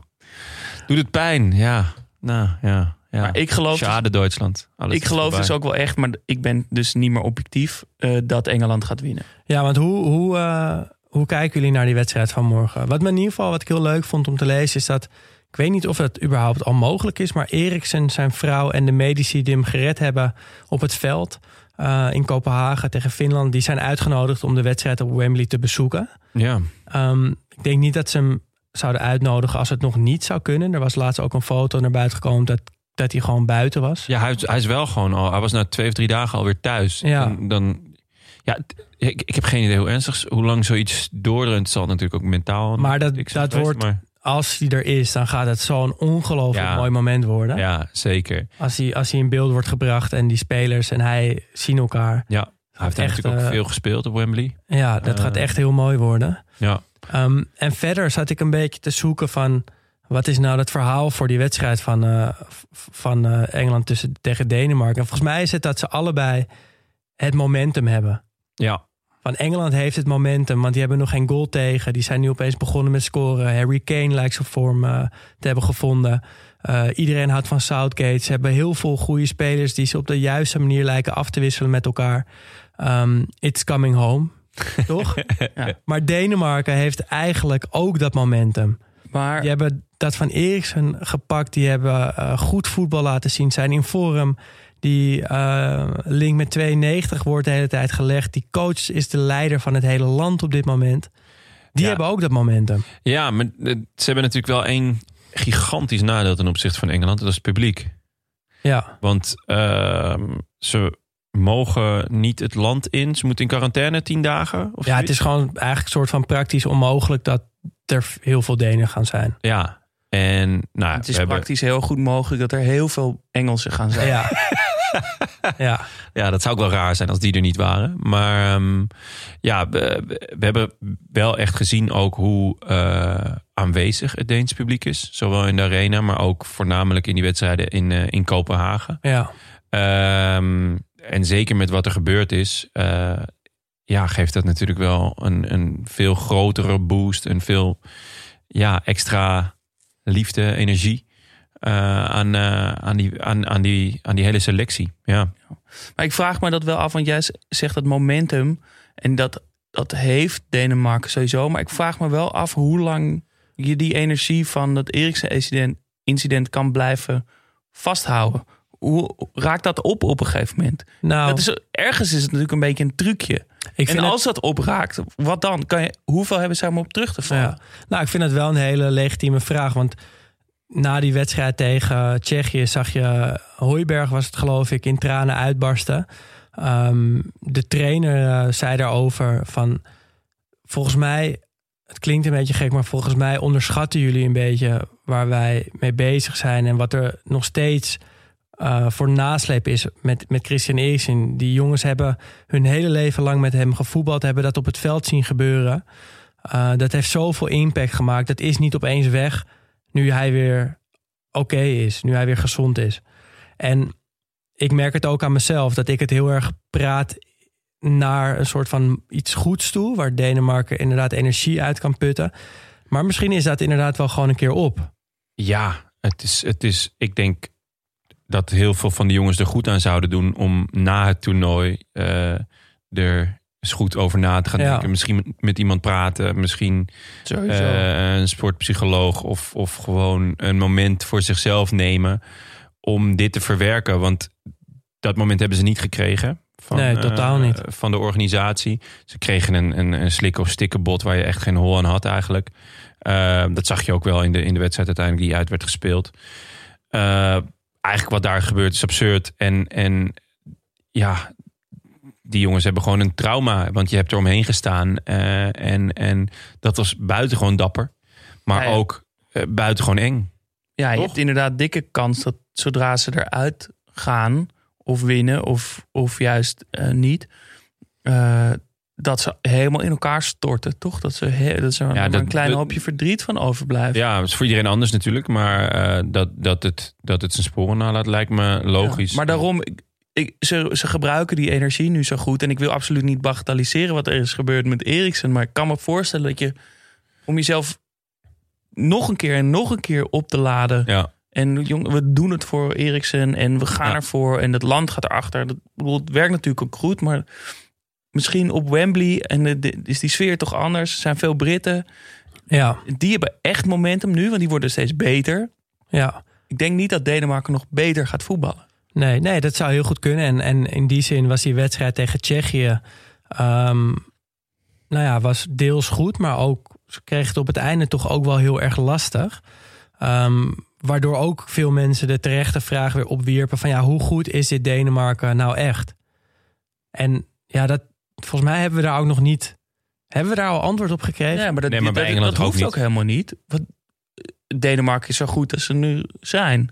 Speaker 6: Doet het pijn? Ja. Nou, ja. ja.
Speaker 3: Maar ik geloof dus-
Speaker 6: Schade Duitsland. Alles
Speaker 3: ik geloof dus ook wel echt, maar ik ben dus niet meer objectief, eh, dat Engeland gaat winnen.
Speaker 7: Ja, want hoe, hoe, eh, hoe kijken jullie naar die wedstrijd van morgen? Wat me in ieder geval, wat ik heel leuk vond om te lezen, is dat. Ik weet niet of dat überhaupt al mogelijk is, maar Eriksen, zijn vrouw en de medici die hem gered hebben op het veld eh, in Kopenhagen tegen Finland, die zijn uitgenodigd om de wedstrijd op Wembley te bezoeken.
Speaker 6: Ja.
Speaker 7: Ehm, ik denk niet dat ze hem zouden uitnodigen als het nog niet zou kunnen. Er was laatst ook een foto naar buiten gekomen dat, dat hij gewoon buiten was.
Speaker 6: Ja, hij, is- hij is wel gewoon al. Hij was na twee of drie dagen alweer thuis.
Speaker 7: Ja.
Speaker 6: Dan, dan, ja, ik, ik heb geen idee hoe ernstig, hoe lang zoiets doordrunt. Zal natuurlijk ook mentaal.
Speaker 7: Maar dat, wordt,
Speaker 6: maar-
Speaker 7: als hij er is, dan gaat het zo'n ongelooflijk
Speaker 6: Ja.
Speaker 7: mooi moment worden.
Speaker 6: Ja, zeker.
Speaker 7: Als hij, als hij in beeld wordt gebracht en die spelers en hij zien elkaar.
Speaker 6: Ja, hij heeft
Speaker 7: echt,
Speaker 6: natuurlijk ook
Speaker 7: eh,
Speaker 6: veel gespeeld op Wembley.
Speaker 7: Ja, dat
Speaker 6: Eh,
Speaker 7: gaat echt heel mooi worden.
Speaker 6: Ja.
Speaker 7: Ehm, en verder zat ik een beetje te zoeken van... wat is nou het verhaal voor die wedstrijd van, eh, van eh, Engeland tussen, tegen Denemarken? En volgens mij is het dat ze allebei het momentum hebben.
Speaker 6: Ja.
Speaker 7: Van Engeland heeft het momentum, want die hebben nog geen goal tegen. Die zijn nu opeens begonnen met scoren. Harry Kane lijkt zijn vorm eh, te hebben gevonden. Eh, iedereen houdt van Southgate. Ze hebben heel veel goede spelers die ze op de juiste manier lijken af te wisselen met elkaar. Ehm, it's coming home, <laughs> toch? Maar Denemarken heeft eigenlijk ook dat momentum.
Speaker 3: Maar...
Speaker 7: Die hebben dat van Eriksen gepakt. Die hebben eh, goed voetbal laten zien. Zijn in vorm. Die eh, link met 92 wordt de hele tijd gelegd. Die coach is de leider van het hele land op dit moment. Die hebben ook dat momentum.
Speaker 6: Ja, maar eh, ze hebben natuurlijk wel één gigantisch nadeel ten opzichte van Engeland. Dat is het publiek.
Speaker 7: Ja.
Speaker 6: Want ehm, ze mogen niet het land in. Ze moeten in quarantaine tien dagen. Of
Speaker 7: Ja, het is gewoon eigenlijk een soort van praktisch onmogelijk dat er heel veel Denen gaan zijn.
Speaker 6: Ja, en nou,
Speaker 3: Het is
Speaker 6: hebben-
Speaker 3: praktisch heel goed mogelijk dat er heel veel Engelsen gaan zijn.
Speaker 7: Ja. <laughs> <laughs> ja.
Speaker 6: Ja, dat zou ook wel raar zijn als die er niet waren. Maar ehm, ja, we, we hebben wel echt gezien ook hoe eh, aanwezig het Deens publiek is. Zowel in de arena, maar ook voornamelijk in die wedstrijden in, eh, in Kopenhagen.
Speaker 7: Ja.
Speaker 6: Ehm, en zeker met wat er gebeurd is, eh, ja, geeft dat natuurlijk wel een, een veel grotere boost. Een veel ja, extra liefde, energie aan, eh, aan, die, aan, aan, die, aan die hele selectie. Ja.
Speaker 3: Maar ik vraag me dat wel af, want jij zegt dat momentum. En dat, dat heeft Denemarken sowieso. Maar ik vraag me wel af hoe lang je die energie van dat Eriksen-incident incident kan blijven vasthouden. Hoe raakt dat op op een gegeven moment?
Speaker 7: Nou,
Speaker 3: dat is, ergens is het natuurlijk een beetje een trucje.
Speaker 7: Ik
Speaker 3: en als dat opraakt, wat dan? Kan je, hoeveel hebben ze om op terug te vallen?
Speaker 7: Ja. Nou, ik vind het wel een hele legitieme vraag. Want na die wedstrijd tegen Tsjechië zag je... Hooiberg was het geloof ik, in tranen uitbarsten. Ehm, de trainer eh, zei daarover van... Volgens mij, het klinkt een beetje gek... maar volgens mij onderschatten jullie een beetje... waar wij mee bezig zijn... en wat er nog steeds... eh, voor nasleep is met, met Christian Eriksen. Die jongens hebben hun hele leven lang met hem gevoetbald, hebben dat op het veld zien gebeuren. Uh, dat heeft zoveel impact gemaakt. Dat is niet opeens weg nu hij weer oké is, nu hij weer gezond is. En ik merk het ook aan mezelf dat ik het heel erg praat naar een soort van iets goeds toe, waar Denemarken inderdaad energie uit kan putten. Maar misschien is dat inderdaad wel gewoon een keer op.
Speaker 6: Ja, het is, het is, ik denk dat heel veel van de jongens er goed aan zouden doen om na het toernooi eh, er eens goed over na te gaan
Speaker 7: Ja.
Speaker 6: denken. Misschien met iemand praten, misschien eh, een sportpsycholoog of, of gewoon een moment voor zichzelf nemen om dit te verwerken. Want dat moment hebben ze niet gekregen. Van,
Speaker 7: Nee, totaal
Speaker 6: eh,
Speaker 7: niet.
Speaker 6: van de organisatie. Ze kregen een, een, een slik of stikkenbod waar je echt geen hol aan had eigenlijk. Eh, dat zag je ook wel in de, in de wedstrijd uiteindelijk die uit werd gespeeld. Eigenlijk wat daar gebeurt is absurd. En, en ja, die jongens hebben gewoon een trauma. Want je hebt er omheen gestaan. eh, en, en dat was buitengewoon dapper. Maar
Speaker 3: Ja, ja.
Speaker 6: ook eh, buitengewoon eng.
Speaker 3: Ja, je
Speaker 6: Toch?
Speaker 3: hebt inderdaad dikke kans dat zodra ze eruit gaan of winnen of, of juist eh, niet, dat ze helemaal in elkaar storten, toch? Dat ze, he- dat ze er maar
Speaker 6: dat-
Speaker 3: een klein hoopje verdriet van overblijft.
Speaker 6: Ja, dat is voor iedereen anders natuurlijk. Maar dat, dat, het, dat het zijn sporen nalaat lijkt me logisch.
Speaker 3: Ja, maar daarom, ik, ze, ze gebruiken die energie nu zo goed. En ik wil absoluut niet bagatelliseren wat er is gebeurd met Eriksen. Maar ik kan me voorstellen dat je, om jezelf nog een keer en nog een keer op te laden.
Speaker 6: Ja.
Speaker 3: En jong, we doen het voor Eriksen en we gaan
Speaker 6: Ja.
Speaker 3: ervoor. En het land gaat erachter. Dat, bedoel, het werkt natuurlijk ook goed, maar misschien op Wembley en de, de- is die sfeer toch anders. Er zijn veel Britten.
Speaker 7: Ja,
Speaker 3: Die hebben echt momentum nu, want die worden steeds beter.
Speaker 7: ja.
Speaker 3: Ik denk niet dat Denemarken nog beter gaat voetballen.
Speaker 7: Nee, nee, dat zou heel goed kunnen. En, en in die zin was die wedstrijd tegen Tsjechië... ehm, nou ja, was deels goed, maar ook... ze kregen het op het einde toch ook wel heel erg lastig. Ehm, waardoor ook veel mensen de terechte vraag weer opwierpen... van ja, hoe goed is dit Denemarken nou echt? En ja, dat, volgens mij hebben we daar ook nog niet... Hebben we daar al antwoord op gekregen?
Speaker 3: Ja, maar dat,
Speaker 6: Nee, maar bij
Speaker 3: dat,
Speaker 6: Engeland
Speaker 3: dat
Speaker 6: ook
Speaker 3: hoeft
Speaker 6: niet.
Speaker 3: ook helemaal niet. Want Denemarken is zo goed als ze nu zijn.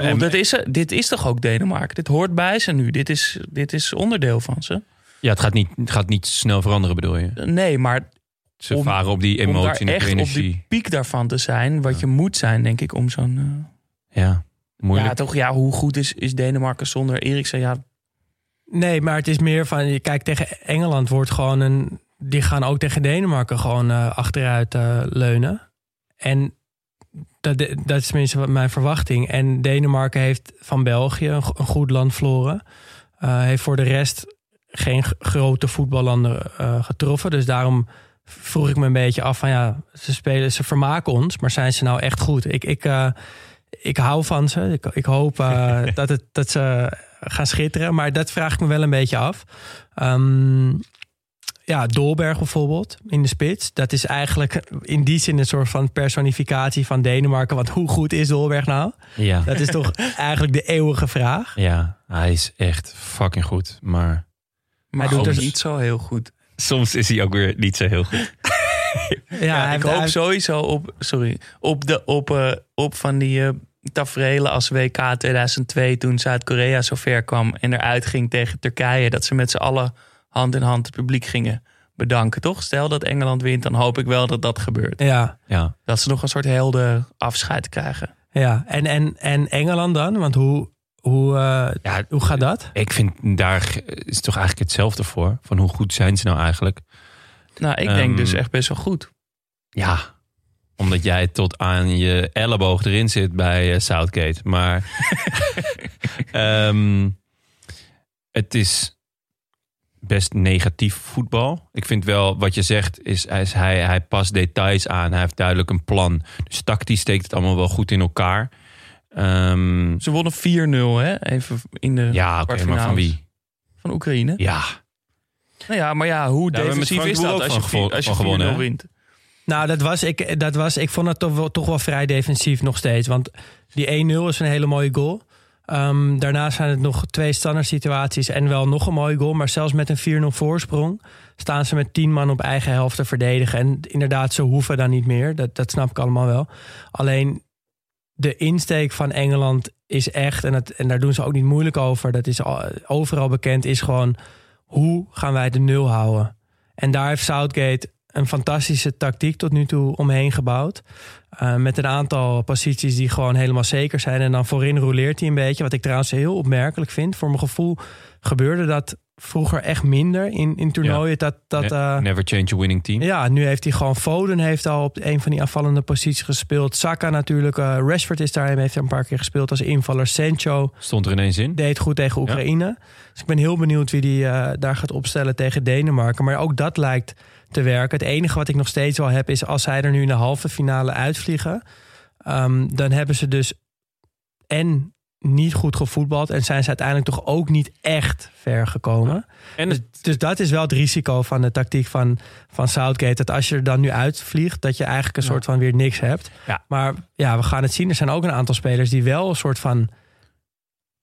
Speaker 3: Bedoel,
Speaker 6: en-
Speaker 3: dit, is, dit is toch ook Denemarken? Dit hoort bij ze nu. Dit is, dit is onderdeel van ze.
Speaker 6: ja, het gaat, niet, het gaat niet snel veranderen, bedoel je?
Speaker 3: Nee, maar
Speaker 6: Ze
Speaker 3: Om-
Speaker 6: varen op die
Speaker 3: om daar
Speaker 6: emotie en
Speaker 3: echt
Speaker 6: die
Speaker 3: op
Speaker 6: energie.
Speaker 3: die piek daarvan te zijn... wat je moet zijn, denk ik, om zo'n... eh,
Speaker 6: Ja, moeilijk.
Speaker 3: ja, toch? Ja, hoe goed is, is Denemarken zonder Eriksen? Ja,
Speaker 7: Nee, maar het is meer van, je kijkt tegen Engeland wordt gewoon een, die gaan ook tegen Denemarken gewoon eh, achteruit eh, leunen. En dat, dat is tenminste mijn verwachting. En Denemarken heeft van België een, go- een goed land verloren. Eh, heeft voor de rest geen grote voetballanden eh, getroffen. Dus daarom vroeg ik me een beetje af van ja, ze spelen, ze vermaken ons, maar zijn ze nou echt goed? Ik, ik, eh, ik hou van ze. Ik, ik hoop <laughs> dat, het, dat ze gaan schitteren, maar dat vraag ik me wel een beetje af. Ehm, ja, Dolberg bijvoorbeeld in de spits. Dat is eigenlijk in die zin een soort van personificatie van Denemarken. Want hoe goed is Dolberg nou?
Speaker 6: Ja.
Speaker 7: Dat is toch <laughs> eigenlijk de eeuwige vraag.
Speaker 6: ja, hij is echt fucking goed. Maar
Speaker 3: maar
Speaker 7: doet
Speaker 3: ook
Speaker 7: dus-
Speaker 3: niet zo heel goed.
Speaker 6: soms is hij ook weer niet zo heel goed. <laughs>
Speaker 7: Ja,
Speaker 3: ik hoop sowieso op, sorry, op, de, op, eh, op van die eh tafereelen als WK 2002... toen Zuid-Korea zo ver kwam en eruit ging tegen Turkije... dat ze met z'n allen hand in hand het publiek gingen bedanken, toch? Stel dat Engeland wint, dan hoop ik wel dat dat gebeurt.
Speaker 7: Ja,
Speaker 6: Ja.
Speaker 3: Dat ze nog een soort helder afscheid krijgen.
Speaker 7: ja. En, en, en Engeland dan? Want hoe, hoe, eh,
Speaker 6: ja,
Speaker 7: hoe gaat dat?
Speaker 6: ik vind daar is toch eigenlijk hetzelfde voor. Van hoe goed zijn ze nou eigenlijk?
Speaker 3: Nou, ik
Speaker 6: Ehm,
Speaker 3: denk dus echt best wel goed.
Speaker 6: Ja, omdat jij tot aan je elleboog erin zit bij eh, Southgate. Maar <laughs> ehm, het is best negatief voetbal. Ik vind wel, wat je zegt, is, hij, is hij, hij past details aan. Hij heeft duidelijk een plan. Dus tactisch steekt het allemaal wel goed in elkaar. Ehm,
Speaker 3: Ze wonnen 4-0, hè? Even in de
Speaker 6: ja, oké, maar van wie?
Speaker 3: Van Oekraïne.
Speaker 6: Ja,
Speaker 3: Nou ja, maar ja, hoe
Speaker 6: Daar
Speaker 3: defensief is dat als je,
Speaker 6: van
Speaker 3: als je
Speaker 6: gewonnen,
Speaker 3: 4-0
Speaker 6: hè?
Speaker 3: wint?
Speaker 7: Nou, dat was, ik, dat was, ik vond het toch wel, toch wel vrij defensief nog steeds. Want die 1-0 is een hele mooie goal. Ehm, daarna zijn het nog twee standaard situaties en wel nog een mooie goal. Maar zelfs met een 4-0 voorsprong staan ze met 10 man op eigen helft te verdedigen. En inderdaad, ze hoeven dan niet meer. Dat, dat snap ik allemaal wel. Alleen de insteek van Engeland is echt, en, het, en daar doen ze ook niet moeilijk over. Dat is al- overal bekend, is gewoon hoe gaan wij de nul houden? En daar heeft Southgate een fantastische tactiek tot nu toe omheen gebouwd. Uh, met een aantal posities die gewoon helemaal zeker zijn. En dan voorin roleert hij een beetje. Wat ik trouwens heel opmerkelijk vind. Voor mijn gevoel gebeurde dat vroeger echt minder in, in toernooien. Dat, dat, eh,
Speaker 6: Never change a winning team.
Speaker 7: ja, nu heeft hij gewoon Foden heeft al op een van die aanvallende posities gespeeld. Saka natuurlijk. eh, Rashford is daar, heeft er een paar keer gespeeld als invaller. Sancho
Speaker 6: Stond er ineens in.
Speaker 7: deed goed tegen Oekraïne. Dus ik ben heel benieuwd wie die eh, daar gaat opstellen tegen Denemarken. Maar ook dat lijkt te werken. Het enige wat ik nog steeds wel heb is als zij er nu in de halve finale uitvliegen, ehm, dan hebben ze dus en niet goed gevoetbald en zijn ze uiteindelijk toch ook niet echt ver gekomen.
Speaker 6: En
Speaker 7: Dus, dus dat is wel het risico van de tactiek van, van Southgate. Dat als je er dan nu uitvliegt, dat je eigenlijk een soort van weer niks hebt.
Speaker 3: Ja.
Speaker 7: Maar ja, we gaan het zien. Er zijn ook een aantal spelers die wel een soort van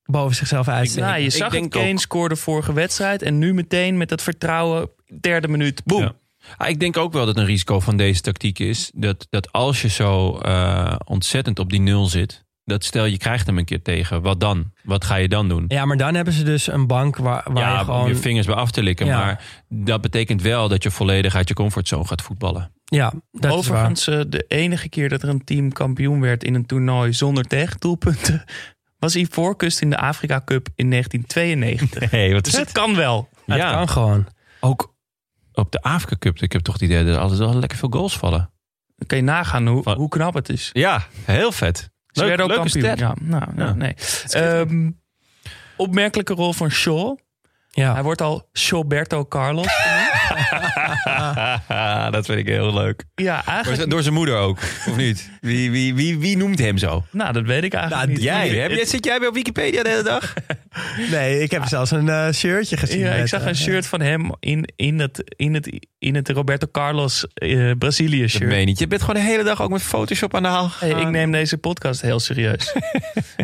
Speaker 7: boven zichzelf uitsteken.
Speaker 3: Nou, je
Speaker 6: ik
Speaker 3: zag het,
Speaker 6: denk
Speaker 3: Kane
Speaker 6: ook-
Speaker 3: scoorde vorige wedstrijd. En nu meteen met dat vertrouwen, derde minuut, boem.
Speaker 6: Ja. Ah, ik denk ook wel dat een risico van deze tactiek is dat, dat als je zo eh, ontzettend op die nul zit, dat stel je krijgt hem een keer tegen, wat dan? Wat ga je dan doen?
Speaker 7: Ja, maar dan hebben ze dus een bank waar, waar
Speaker 6: ja,
Speaker 7: je
Speaker 6: om
Speaker 7: gewoon...
Speaker 6: je vingers bij af te likken.
Speaker 7: Ja.
Speaker 6: Maar dat betekent wel dat je volledig uit je comfortzone gaat voetballen.
Speaker 7: ja, dat
Speaker 3: Overigens, eh, de enige keer dat er een team kampioen werd in een toernooi zonder tegendoelpunten... <laughs> was Ivoorkust in de Afrika Cup in <laughs> 1992.
Speaker 6: Hey, wat
Speaker 3: Dus het kan wel.
Speaker 7: is. Het kan gewoon.
Speaker 6: ook op de Afrika Cup. Ik heb toch het idee dat er altijd wel lekker veel goals vallen.
Speaker 3: Dan kan je nagaan hoe, hoe knap het is.
Speaker 6: Ja, heel vet.
Speaker 3: Ze
Speaker 6: Leuk,
Speaker 3: werden ook
Speaker 6: leuke
Speaker 3: kampioen.
Speaker 6: stat.
Speaker 3: Ja, nou, nou, nee. Ehm, opmerkelijke rol van Shaw.
Speaker 7: Ja.
Speaker 3: Hij wordt al Shawberto Carlos genoemd. <laughs>
Speaker 6: dat vind ik heel leuk.
Speaker 3: Ja, eigenlijk...
Speaker 6: Door zijn moeder ook, of niet? Wie, wie, wie, wie noemt hem zo?
Speaker 3: Nou, dat weet ik eigenlijk
Speaker 7: Nou,
Speaker 3: niet.
Speaker 6: Jij, heb
Speaker 3: het-
Speaker 6: zit jij bij op Wikipedia de hele dag? <laughs>
Speaker 7: Nee, ik heb zelfs een eh, shirtje gezien.
Speaker 3: Ja, ik zag
Speaker 7: eh,
Speaker 3: een shirt van hem in, in, het, in, het, in het Roberto Carlos eh, Brazilië
Speaker 6: Dat
Speaker 3: shirt.
Speaker 6: meen je niet. Je bent gewoon de hele dag ook met Photoshop aan de haal
Speaker 3: Hey, ik neem deze podcast heel serieus. <laughs>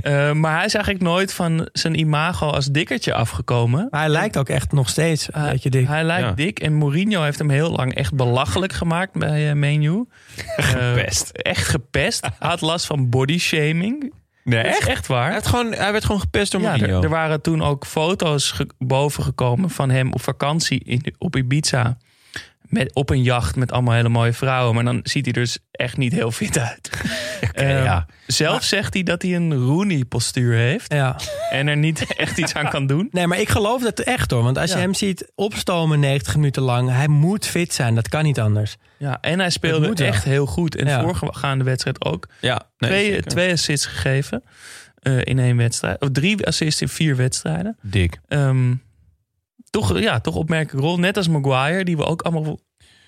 Speaker 3: Eh, maar hij is eigenlijk nooit van zijn imago als dikkertje afgekomen.
Speaker 7: Maar hij lijkt ook echt nog steeds een
Speaker 3: Hij-
Speaker 7: beetje dik.
Speaker 3: Hij lijkt
Speaker 6: Ja.
Speaker 3: dik en Mourinho heeft hem heel lang echt belachelijk gemaakt bij uh, Menu.
Speaker 6: Gepest.
Speaker 3: echt gepest. Hij had last van body shaming.
Speaker 6: Nee, echt?
Speaker 3: echt waar.
Speaker 6: Hij, werd gewoon, hij werd gewoon gepest door
Speaker 3: Ja,
Speaker 6: Mourinho.
Speaker 3: er, er waren toen ook foto's ge- bovengekomen van hem op vakantie in, op Ibiza. Met, op een jacht met allemaal hele mooie vrouwen. Maar dan ziet hij dus echt niet heel fit uit. <laughs> Eh,
Speaker 6: ja.
Speaker 3: Zelf zegt hij dat hij een Rooney-postuur heeft.
Speaker 7: Ja.
Speaker 3: En er niet <laughs> echt iets aan kan doen.
Speaker 7: Nee, maar ik geloof dat echt hoor. Want als je hem ziet opstomen 90 minuten lang, hij moet fit zijn. Dat kan niet anders.
Speaker 3: Ja, en hij speelde
Speaker 7: wel.
Speaker 3: echt heel goed. En
Speaker 7: Ja.
Speaker 3: voorgaande wedstrijd ook.
Speaker 6: ja, nee,
Speaker 3: twee, twee assists gegeven eh, in één wedstrijd. Of drie assists in vier wedstrijden.
Speaker 6: Dik.
Speaker 3: Ehm, toch, ja, toch opmerkelijke rol. Net als Maguire, die we ook allemaal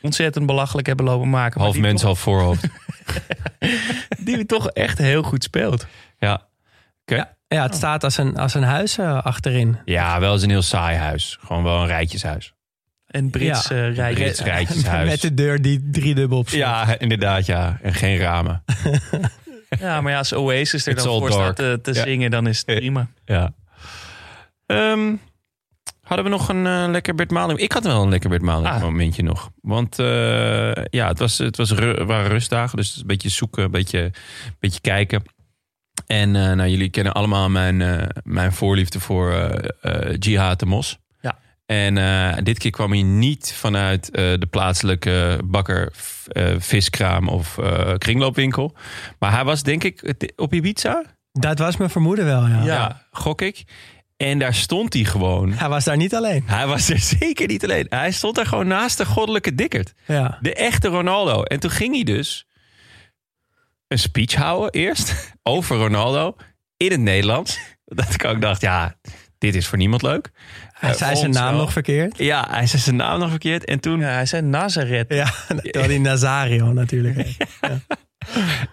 Speaker 3: ontzettend belachelijk hebben lopen maken. maar
Speaker 6: Half
Speaker 3: die
Speaker 6: mens,
Speaker 3: toch-
Speaker 6: half voorhoofd. <laughs>
Speaker 3: Die toch echt heel goed speelt.
Speaker 6: ja. Oké.
Speaker 7: Ja, ja het staat als een, als een huis eh, achterin.
Speaker 6: Ja, wel eens een heel saai huis. Gewoon wel een rijtjeshuis.
Speaker 3: En Brits
Speaker 7: Ja.
Speaker 3: eh.
Speaker 6: Brits rijtjeshuis.
Speaker 7: Met de deur die drie dubbel op.
Speaker 6: Ja, inderdaad, ja. En geen ramen. <laughs>
Speaker 3: Ja, maar ja, als Oasis er
Speaker 6: It's
Speaker 3: dan voor
Speaker 6: dark.
Speaker 3: staat te, te
Speaker 6: Ja.
Speaker 3: zingen, dan is het prima.
Speaker 6: Ja. Ehm, hadden we nog een eh, lekker Bert Maling? Ik had wel een lekker Bert Maling
Speaker 3: Ah.
Speaker 6: momentje nog. Want eh, ja, het, was, het was ru- waren rustdagen. Dus een beetje zoeken, een beetje, beetje kijken. En eh, nou, jullie kennen allemaal mijn, mijn voorliefde voor Jihad de Mos.
Speaker 3: Ja.
Speaker 6: En dit keer kwam hij niet vanuit de plaatselijke bakker, viskraam of kringloopwinkel. Maar hij was denk ik op Ibiza.
Speaker 7: Dat was mijn vermoeden wel, ja.
Speaker 6: Ja, gok ik. En daar stond hij gewoon.
Speaker 7: Hij was daar niet alleen.
Speaker 6: Hij was er <laughs> zeker niet alleen. Hij stond daar gewoon naast de goddelijke dikkerd.
Speaker 7: Ja.
Speaker 6: De echte Ronaldo. En toen ging hij dus een speech houden eerst <laughs> over Ronaldo in het Nederlands. <laughs> Dat ik ook dacht, ja, dit is voor niemand leuk.
Speaker 7: Hij
Speaker 6: Eh,
Speaker 7: zei zijn naam nog verkeerd.
Speaker 6: Ja, hij zei zijn naam nog verkeerd. En toen,
Speaker 3: Ja, hij zei Nazareth.
Speaker 7: Ja, terwijl hij Nazario natuurlijk heet.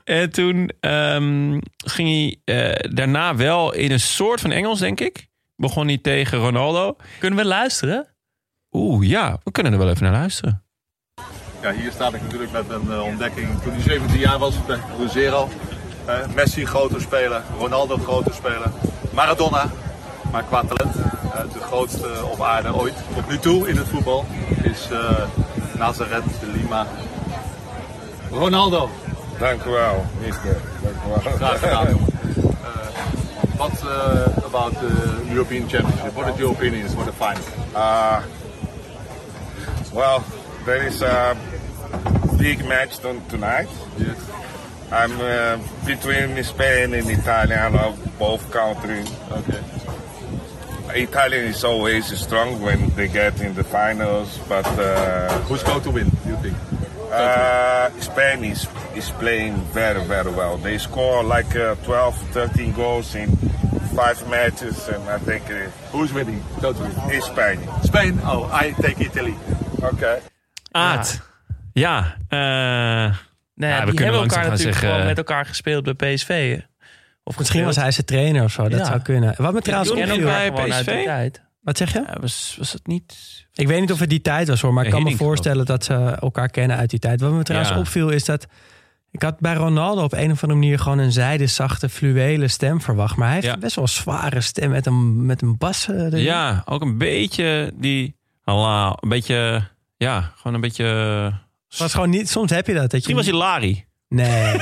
Speaker 6: en toen ehm, ging hij eh, daarna wel in een soort van Engels, denk ik. Begon hij tegen Ronaldo.
Speaker 3: Kunnen we luisteren?
Speaker 6: Oeh, ja, we kunnen er wel even naar luisteren.
Speaker 12: Ja, hier sta ik natuurlijk met een eh, ontdekking. Toen hij 17 jaar was bij Cruzeiro. Eh, Messi grote speler, Ronaldo grote speler, Maradona. Maar qua talent, eh, de grootste op aarde ooit. Tot nu toe in het voetbal is eh Nazareth de Lima. Ronaldo.
Speaker 13: Dank u wel, mister. Dank u wel.
Speaker 12: Graag gedaan. jongen. <laughs> What uh, about the European Championship? What are your opinions for the final?
Speaker 13: Uh, well, there is a big match ton- tonight.
Speaker 12: Yes.
Speaker 13: I'm uh, between Spain and Italy. I love both countries.
Speaker 12: Okay.
Speaker 13: Italian is always strong when they get in the finals, but uh,
Speaker 12: who's going to win? Do you think?
Speaker 13: Uh, Spain is, is playing very, very well. They score like uh, 12, 13 goals in five matches, and I think uh,
Speaker 12: who's winning? Totally.
Speaker 13: Is Spain.
Speaker 12: Spain. Oh, I take Italy.
Speaker 13: Okay.
Speaker 6: Aad. Ja. eh,
Speaker 3: Nee,
Speaker 6: ja, we
Speaker 3: die
Speaker 6: kunnen
Speaker 3: hebben elkaar natuurlijk
Speaker 6: zeggen,
Speaker 3: gewoon met elkaar gespeeld bij PSV. hè? Of
Speaker 7: Misschien was hij zijn trainer of zo. Dat
Speaker 3: Ja.
Speaker 7: zou kunnen. Wat me trouwens opviel...
Speaker 3: bij tijd.
Speaker 7: Wat zeg je?
Speaker 6: was, was het niet...
Speaker 7: Ik weet niet of het die tijd was hoor, maar ik kan me voorstellen dat ze elkaar kennen uit die tijd. Wat me trouwens
Speaker 6: Ja.
Speaker 7: opviel is dat ik had bij Ronaldo op een of andere manier gewoon een zijdezachte fluwelen stem verwacht. Maar hij heeft
Speaker 6: Ja.
Speaker 7: best wel een zware stem met een, met een bas. eh, erin.
Speaker 6: Ja, ook een beetje die... Allah, een beetje... Ja, gewoon een beetje...
Speaker 7: Was gewoon niet, soms heb je dat. dat je
Speaker 6: Misschien was hij
Speaker 7: nee.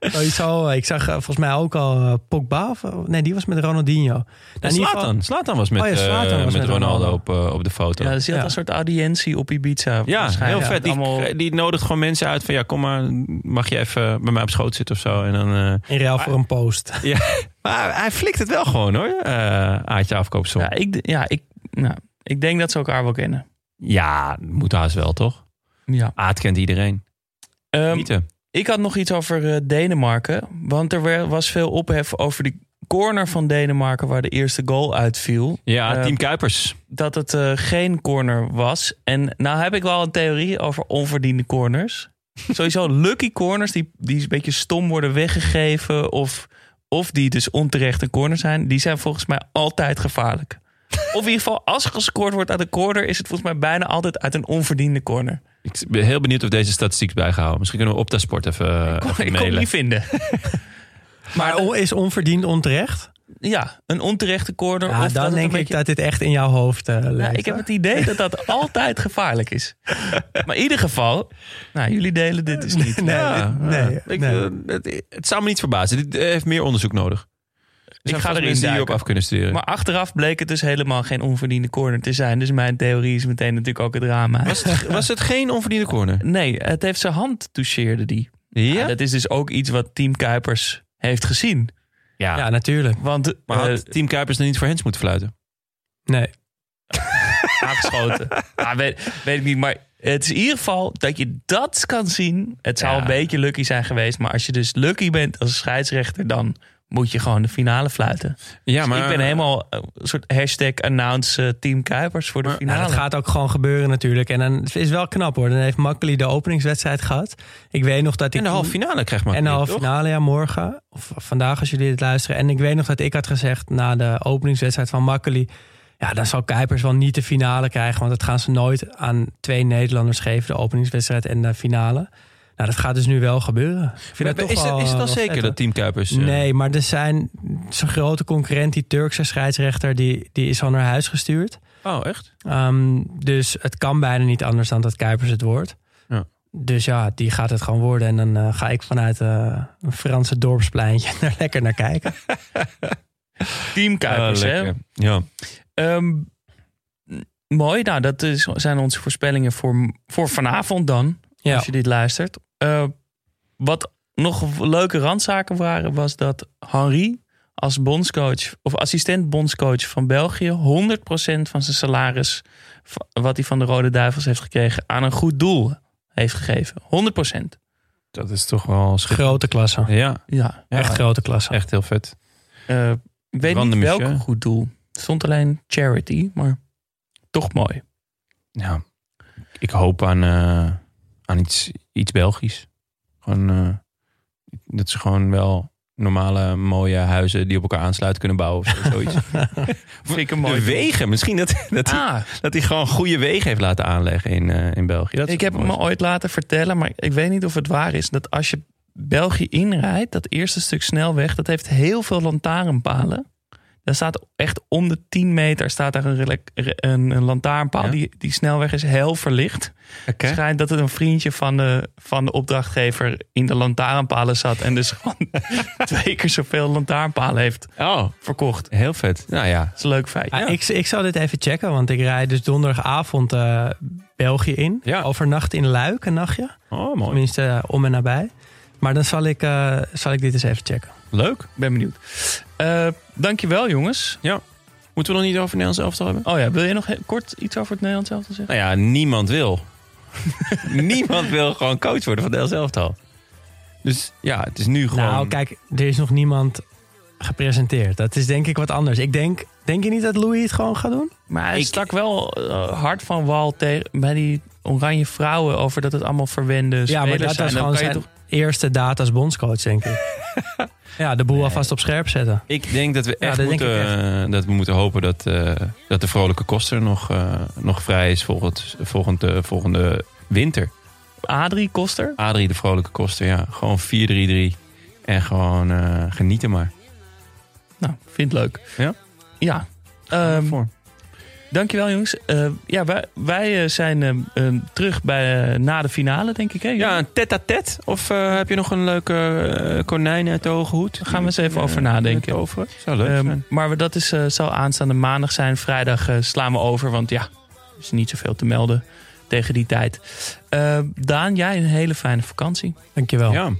Speaker 7: Sowieso, eh, ik zag eh, volgens mij ook al eh, Pogba. Of, nee, die was met Ronaldinho. Nou,
Speaker 6: Slatan. Slatan was met,
Speaker 7: Oh ja, Zlatan
Speaker 6: eh,
Speaker 7: was
Speaker 6: met
Speaker 7: met
Speaker 6: Ronaldo,
Speaker 7: Ronaldo.
Speaker 6: op, eh, op de foto.
Speaker 3: Ja, dus hij had een soort audiëntie op Ibiza.
Speaker 6: Ja, heel vet. Die,
Speaker 3: Allemaal-
Speaker 6: die nodigt gewoon mensen uit van ja, kom maar, mag je even bij mij op schoot zitten of zo. En dan, eh,
Speaker 7: In ruil voor een post. <laughs>
Speaker 6: ja, maar hij flikt het wel gewoon hoor, eh Aatje afkoopsom.
Speaker 3: ja, ik, ja ik, nou, ik denk dat ze elkaar wel kennen.
Speaker 6: Ja, moet haast wel toch?
Speaker 3: Ja.
Speaker 6: Aad kent iedereen.
Speaker 3: Ehm,
Speaker 6: Nieten.
Speaker 3: Ik had nog iets over eh, Denemarken. Want er was veel ophef over die corner van Denemarken... waar de eerste goal uitviel.
Speaker 6: Ja,
Speaker 3: Eh,
Speaker 6: Team Kuipers.
Speaker 3: dat het eh, geen corner was. En nou heb ik wel een theorie over onverdiende corners. <laughs> Sowieso lucky corners die, die een beetje stom worden weggegeven... Of, of die dus onterecht een corner zijn... die zijn volgens mij altijd gevaarlijk. <laughs> Of in ieder geval, als er gescoord wordt uit een corner... is het volgens mij bijna altijd uit een onverdiende corner.
Speaker 6: Ik ben heel benieuwd of deze statistiek is bijgehouden. Misschien kunnen we op Sport even, even
Speaker 3: ik kon het
Speaker 6: mailen.
Speaker 3: niet vinden. <laughs>
Speaker 7: Maar is onverdiend onterecht?
Speaker 3: Ja, een onterechte corner.
Speaker 7: Ja,
Speaker 3: of dat
Speaker 7: dan denk ik
Speaker 3: beetje-
Speaker 7: dat dit echt in jouw hoofd uh,
Speaker 3: Nou, ik heb het idee dat dat <laughs> altijd gevaarlijk is. Maar in ieder geval, nou, jullie delen dit dus niet.
Speaker 7: Nee, nee.
Speaker 6: Ik,
Speaker 7: nee.
Speaker 6: eh, het, het zou me niet verbazen. Dit eh, heeft meer onderzoek nodig.
Speaker 3: Ik ga erin
Speaker 6: die
Speaker 3: duiken.
Speaker 6: af kunnen studeren.
Speaker 3: Maar achteraf bleek het dus helemaal geen onverdiende corner te zijn. Dus mijn theorie is meteen natuurlijk ook het drama.
Speaker 6: was, het, was het geen onverdiende corner?
Speaker 3: Nee, het heeft zijn hand toucheerde die.
Speaker 6: Ja?
Speaker 3: dat is dus ook iets wat Team Kuipers heeft gezien.
Speaker 6: Ja.
Speaker 7: Ja, natuurlijk.
Speaker 3: Want
Speaker 6: Maar
Speaker 3: eh,
Speaker 6: had Team Kuipers dan niet voor Hens moeten fluiten?
Speaker 7: Nee. <laughs>
Speaker 3: aangeschoten. ja, weet, weet ik niet, maar het is in ieder geval dat je dat kan zien. Het zou
Speaker 6: Ja.
Speaker 3: een beetje lucky zijn geweest, maar als je dus lucky bent als scheidsrechter, dan moet je gewoon de finale fluiten.
Speaker 6: Ja,
Speaker 3: Dus
Speaker 6: maar...
Speaker 3: ik ben helemaal eh, een soort hashtag announce eh, Team Kuipers voor de
Speaker 7: Nou,
Speaker 3: finale.
Speaker 7: dat gaat ook gewoon gebeuren natuurlijk. En dan het is wel knap hoor. Dan heeft Makkeli de openingswedstrijd gehad. Ik weet nog dat ik...
Speaker 6: En de halve finale krijgt maar.
Speaker 7: En de halve finale, ja, morgen. Of vandaag als jullie dit luisteren. En ik weet nog dat ik had gezegd na de openingswedstrijd van Makkeli... Ja, dan zal Kuipers wel niet de finale krijgen. Want dat gaan ze nooit aan twee Nederlanders geven. De openingswedstrijd en de finale. Nou, dat gaat dus nu wel gebeuren. Ik vind dat
Speaker 6: is,
Speaker 7: toch
Speaker 6: het,
Speaker 7: wel,
Speaker 6: is het al
Speaker 7: wel
Speaker 6: zeker dat Team Kuipers... eh,
Speaker 7: Nee, maar er zijn zo'n grote concurrent, die Turkse scheidsrechter, die, die is al naar huis gestuurd.
Speaker 6: Oh, echt?
Speaker 7: Ehm, dus het kan bijna niet anders dan dat Kuipers het wordt.
Speaker 6: Ja.
Speaker 7: Dus ja, die gaat het gewoon worden. En dan eh, ga ik vanuit eh, een Franse dorpspleintje <laughs> er lekker naar kijken. <laughs>
Speaker 3: Team Kuipers,
Speaker 6: Ah,
Speaker 3: hè?
Speaker 6: Ja.
Speaker 3: Ehm, mooi, nou dat is, zijn onze voorspellingen voor, voor vanavond dan.
Speaker 7: Ja.
Speaker 3: Als je dit luistert. Eh, wat nog leuke randzaken waren, was dat Henri als bondscoach of assistent bondscoach van België 100% van zijn salaris wat hij van de Rode Duivels heeft gekregen aan een goed doel heeft gegeven. 100%.
Speaker 6: Dat is toch wel.
Speaker 7: Grote klasse.
Speaker 6: Ja,
Speaker 3: Ja.
Speaker 7: Echt grote klasse.
Speaker 6: echt heel vet.
Speaker 3: Eh, ik weet niet welk goed doel. Het stond alleen charity, maar toch mooi.
Speaker 6: Ja. Ik hoop aan, eh, aan iets, iets Belgisch. Gewoon, eh, dat ze gewoon wel normale, mooie huizen die op elkaar aansluiten kunnen bouwen. Of zo- <laughs> zoiets.
Speaker 3: Vind ik een mooi
Speaker 6: De wegen. Misschien dat, dat, hij,
Speaker 3: Ah,
Speaker 6: dat hij gewoon goede wegen heeft laten aanleggen in, eh, in België. Dat
Speaker 3: ik heb me ooit laten vertellen, maar ik weet niet of het waar is. Dat als je België inrijdt, dat eerste stuk snelweg, dat heeft heel veel lantaarnpalen. Daar staat echt om de 10 meter staat er een, een, een lantaarnpaal.
Speaker 6: Ja?
Speaker 3: Die, die snelweg is heel verlicht. Het schijnt dat het een vriendje van de, van de opdrachtgever in de lantaarnpalen zat. En dus <laughs> gewoon twee keer zoveel lantaarnpalen heeft
Speaker 6: Oh,
Speaker 3: verkocht.
Speaker 6: heel vet. Nou ja.
Speaker 3: Dat is een leuk feit.
Speaker 7: Ah, ik, ik zal dit even checken, want ik rijd dus donderdagavond eh, België in.
Speaker 6: Ja.
Speaker 7: Overnacht in Luik een nachtje.
Speaker 6: Oh, mooi.
Speaker 7: Tenminste, eh, om en nabij. Maar dan zal ik, eh, zal ik dit eens even checken.
Speaker 6: Leuk.
Speaker 3: ben benieuwd. Eh dankjewel jongens.
Speaker 6: Ja. Moeten we nog niet over het Nederlands elftal hebben?
Speaker 3: Oh ja, wil je nog kort iets over het Nederlands elftal zeggen?
Speaker 6: Nou ja, niemand wil. <laughs> niemand wil gewoon coach worden van de Nederlands elftal. Dus ja, het is nu gewoon...
Speaker 7: Nou, kijk, er is nog niemand gepresenteerd. Dat is denk ik wat anders. Ik denk, denk je niet dat Louis het gewoon gaat doen?
Speaker 3: Maar hij stak wel eh, hard van wal tegen, bij die oranje vrouwen over dat het allemaal verwende
Speaker 7: Ja, maar dat
Speaker 3: zijn. Dan
Speaker 7: gewoon zijn
Speaker 3: toch-
Speaker 7: eerste data als bondscoach, denk ik. <laughs> ja, de boel alvast op scherp zetten.
Speaker 6: Ik denk dat we echt moeten, dat we moeten hopen dat, eh, dat de vrolijke koster nog, eh, nog vrij is volgend, volgend, eh, volgende winter.
Speaker 3: Adrie Koster?
Speaker 6: Adrie de vrolijke koster, ja. Gewoon 4-3-3. En gewoon genieten maar.
Speaker 3: Nou, vind het leuk.
Speaker 6: Ja?
Speaker 3: Ja.
Speaker 6: Voor.
Speaker 3: Dankjewel jongens. Eh, ja, wij, wij eh, zijn eh, terug bij, na de finale, denk ik. Hè?
Speaker 6: Ja, een tête-à-tête? Of eh, heb je nog een leuke konijn uit de hoge hoed?
Speaker 3: Daar gaan we eens even over nadenken.
Speaker 6: Over. Zou leuk
Speaker 3: Ehm,
Speaker 6: zijn.
Speaker 3: maar dat is, eh, zal aanstaande maandag zijn. Vrijdag eh, slaan we over, want ja, er is niet zoveel te melden tegen die tijd. Daan, jij een hele fijne vakantie.
Speaker 7: Dankjewel.
Speaker 6: Ja.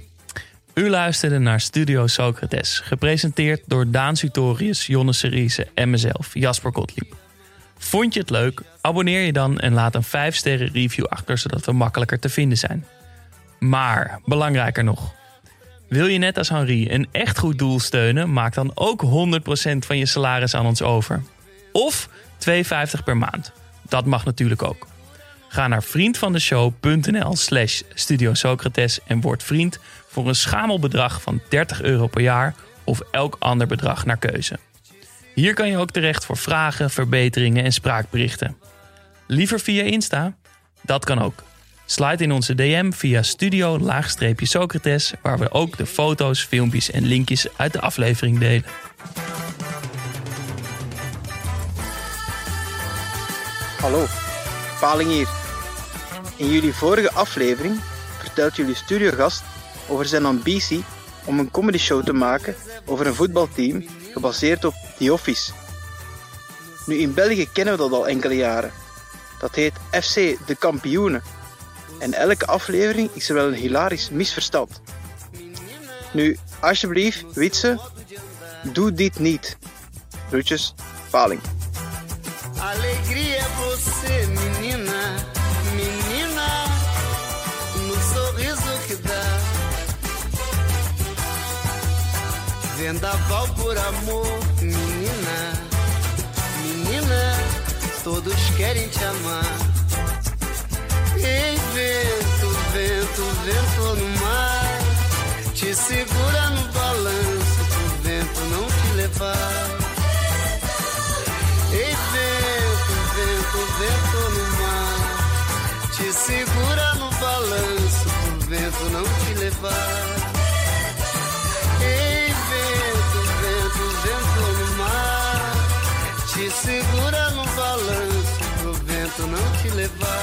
Speaker 3: U luisterde naar Studio Socrates, gepresenteerd door Daan Sutorius, Jonne Seriese en mezelf, Jasper Gottlieb. Vond je het leuk? Abonneer je dan en laat een 5 sterren review achter, zodat we makkelijker te vinden zijn. Maar, belangrijker nog, wil je net als Henri een echt goed doel steunen? Maak dan ook 100% van je salaris aan ons over. Of 2,50 per maand. Dat mag natuurlijk ook. Ga naar vriendvandeshow.nl slash Studio Socrates en word vriend voor een schamel bedrag van 30 euro per jaar of elk ander bedrag naar keuze. Hier kan je ook terecht voor vragen, verbeteringen en spraakberichten. Liever via Insta? Dat kan ook. Slide in onze DM via studio-socrates, waar we ook de foto's, filmpjes en linkjes uit de aflevering delen.
Speaker 14: Hallo, Paling hier. In jullie vorige aflevering vertelt jullie studiogast over zijn ambitie om een comedy show te maken over een voetbalteam gebaseerd op The Office. Nu in België kennen we dat al enkele jaren. Dat heet FC de Kampioenen. En elke aflevering is er wel een hilarisch misverstand. Nu, alsjeblieft, Witse, doe dit niet. Groetjes, Paling.
Speaker 2: Vendaval por amor, menina, menina, todos querem te amar. Ei, vento, vento, vento no mar, te segura no balanço pro vento não te levar. Ei, vento, vento, vento no mar. Te segura no balanço pro vento não te levar. love.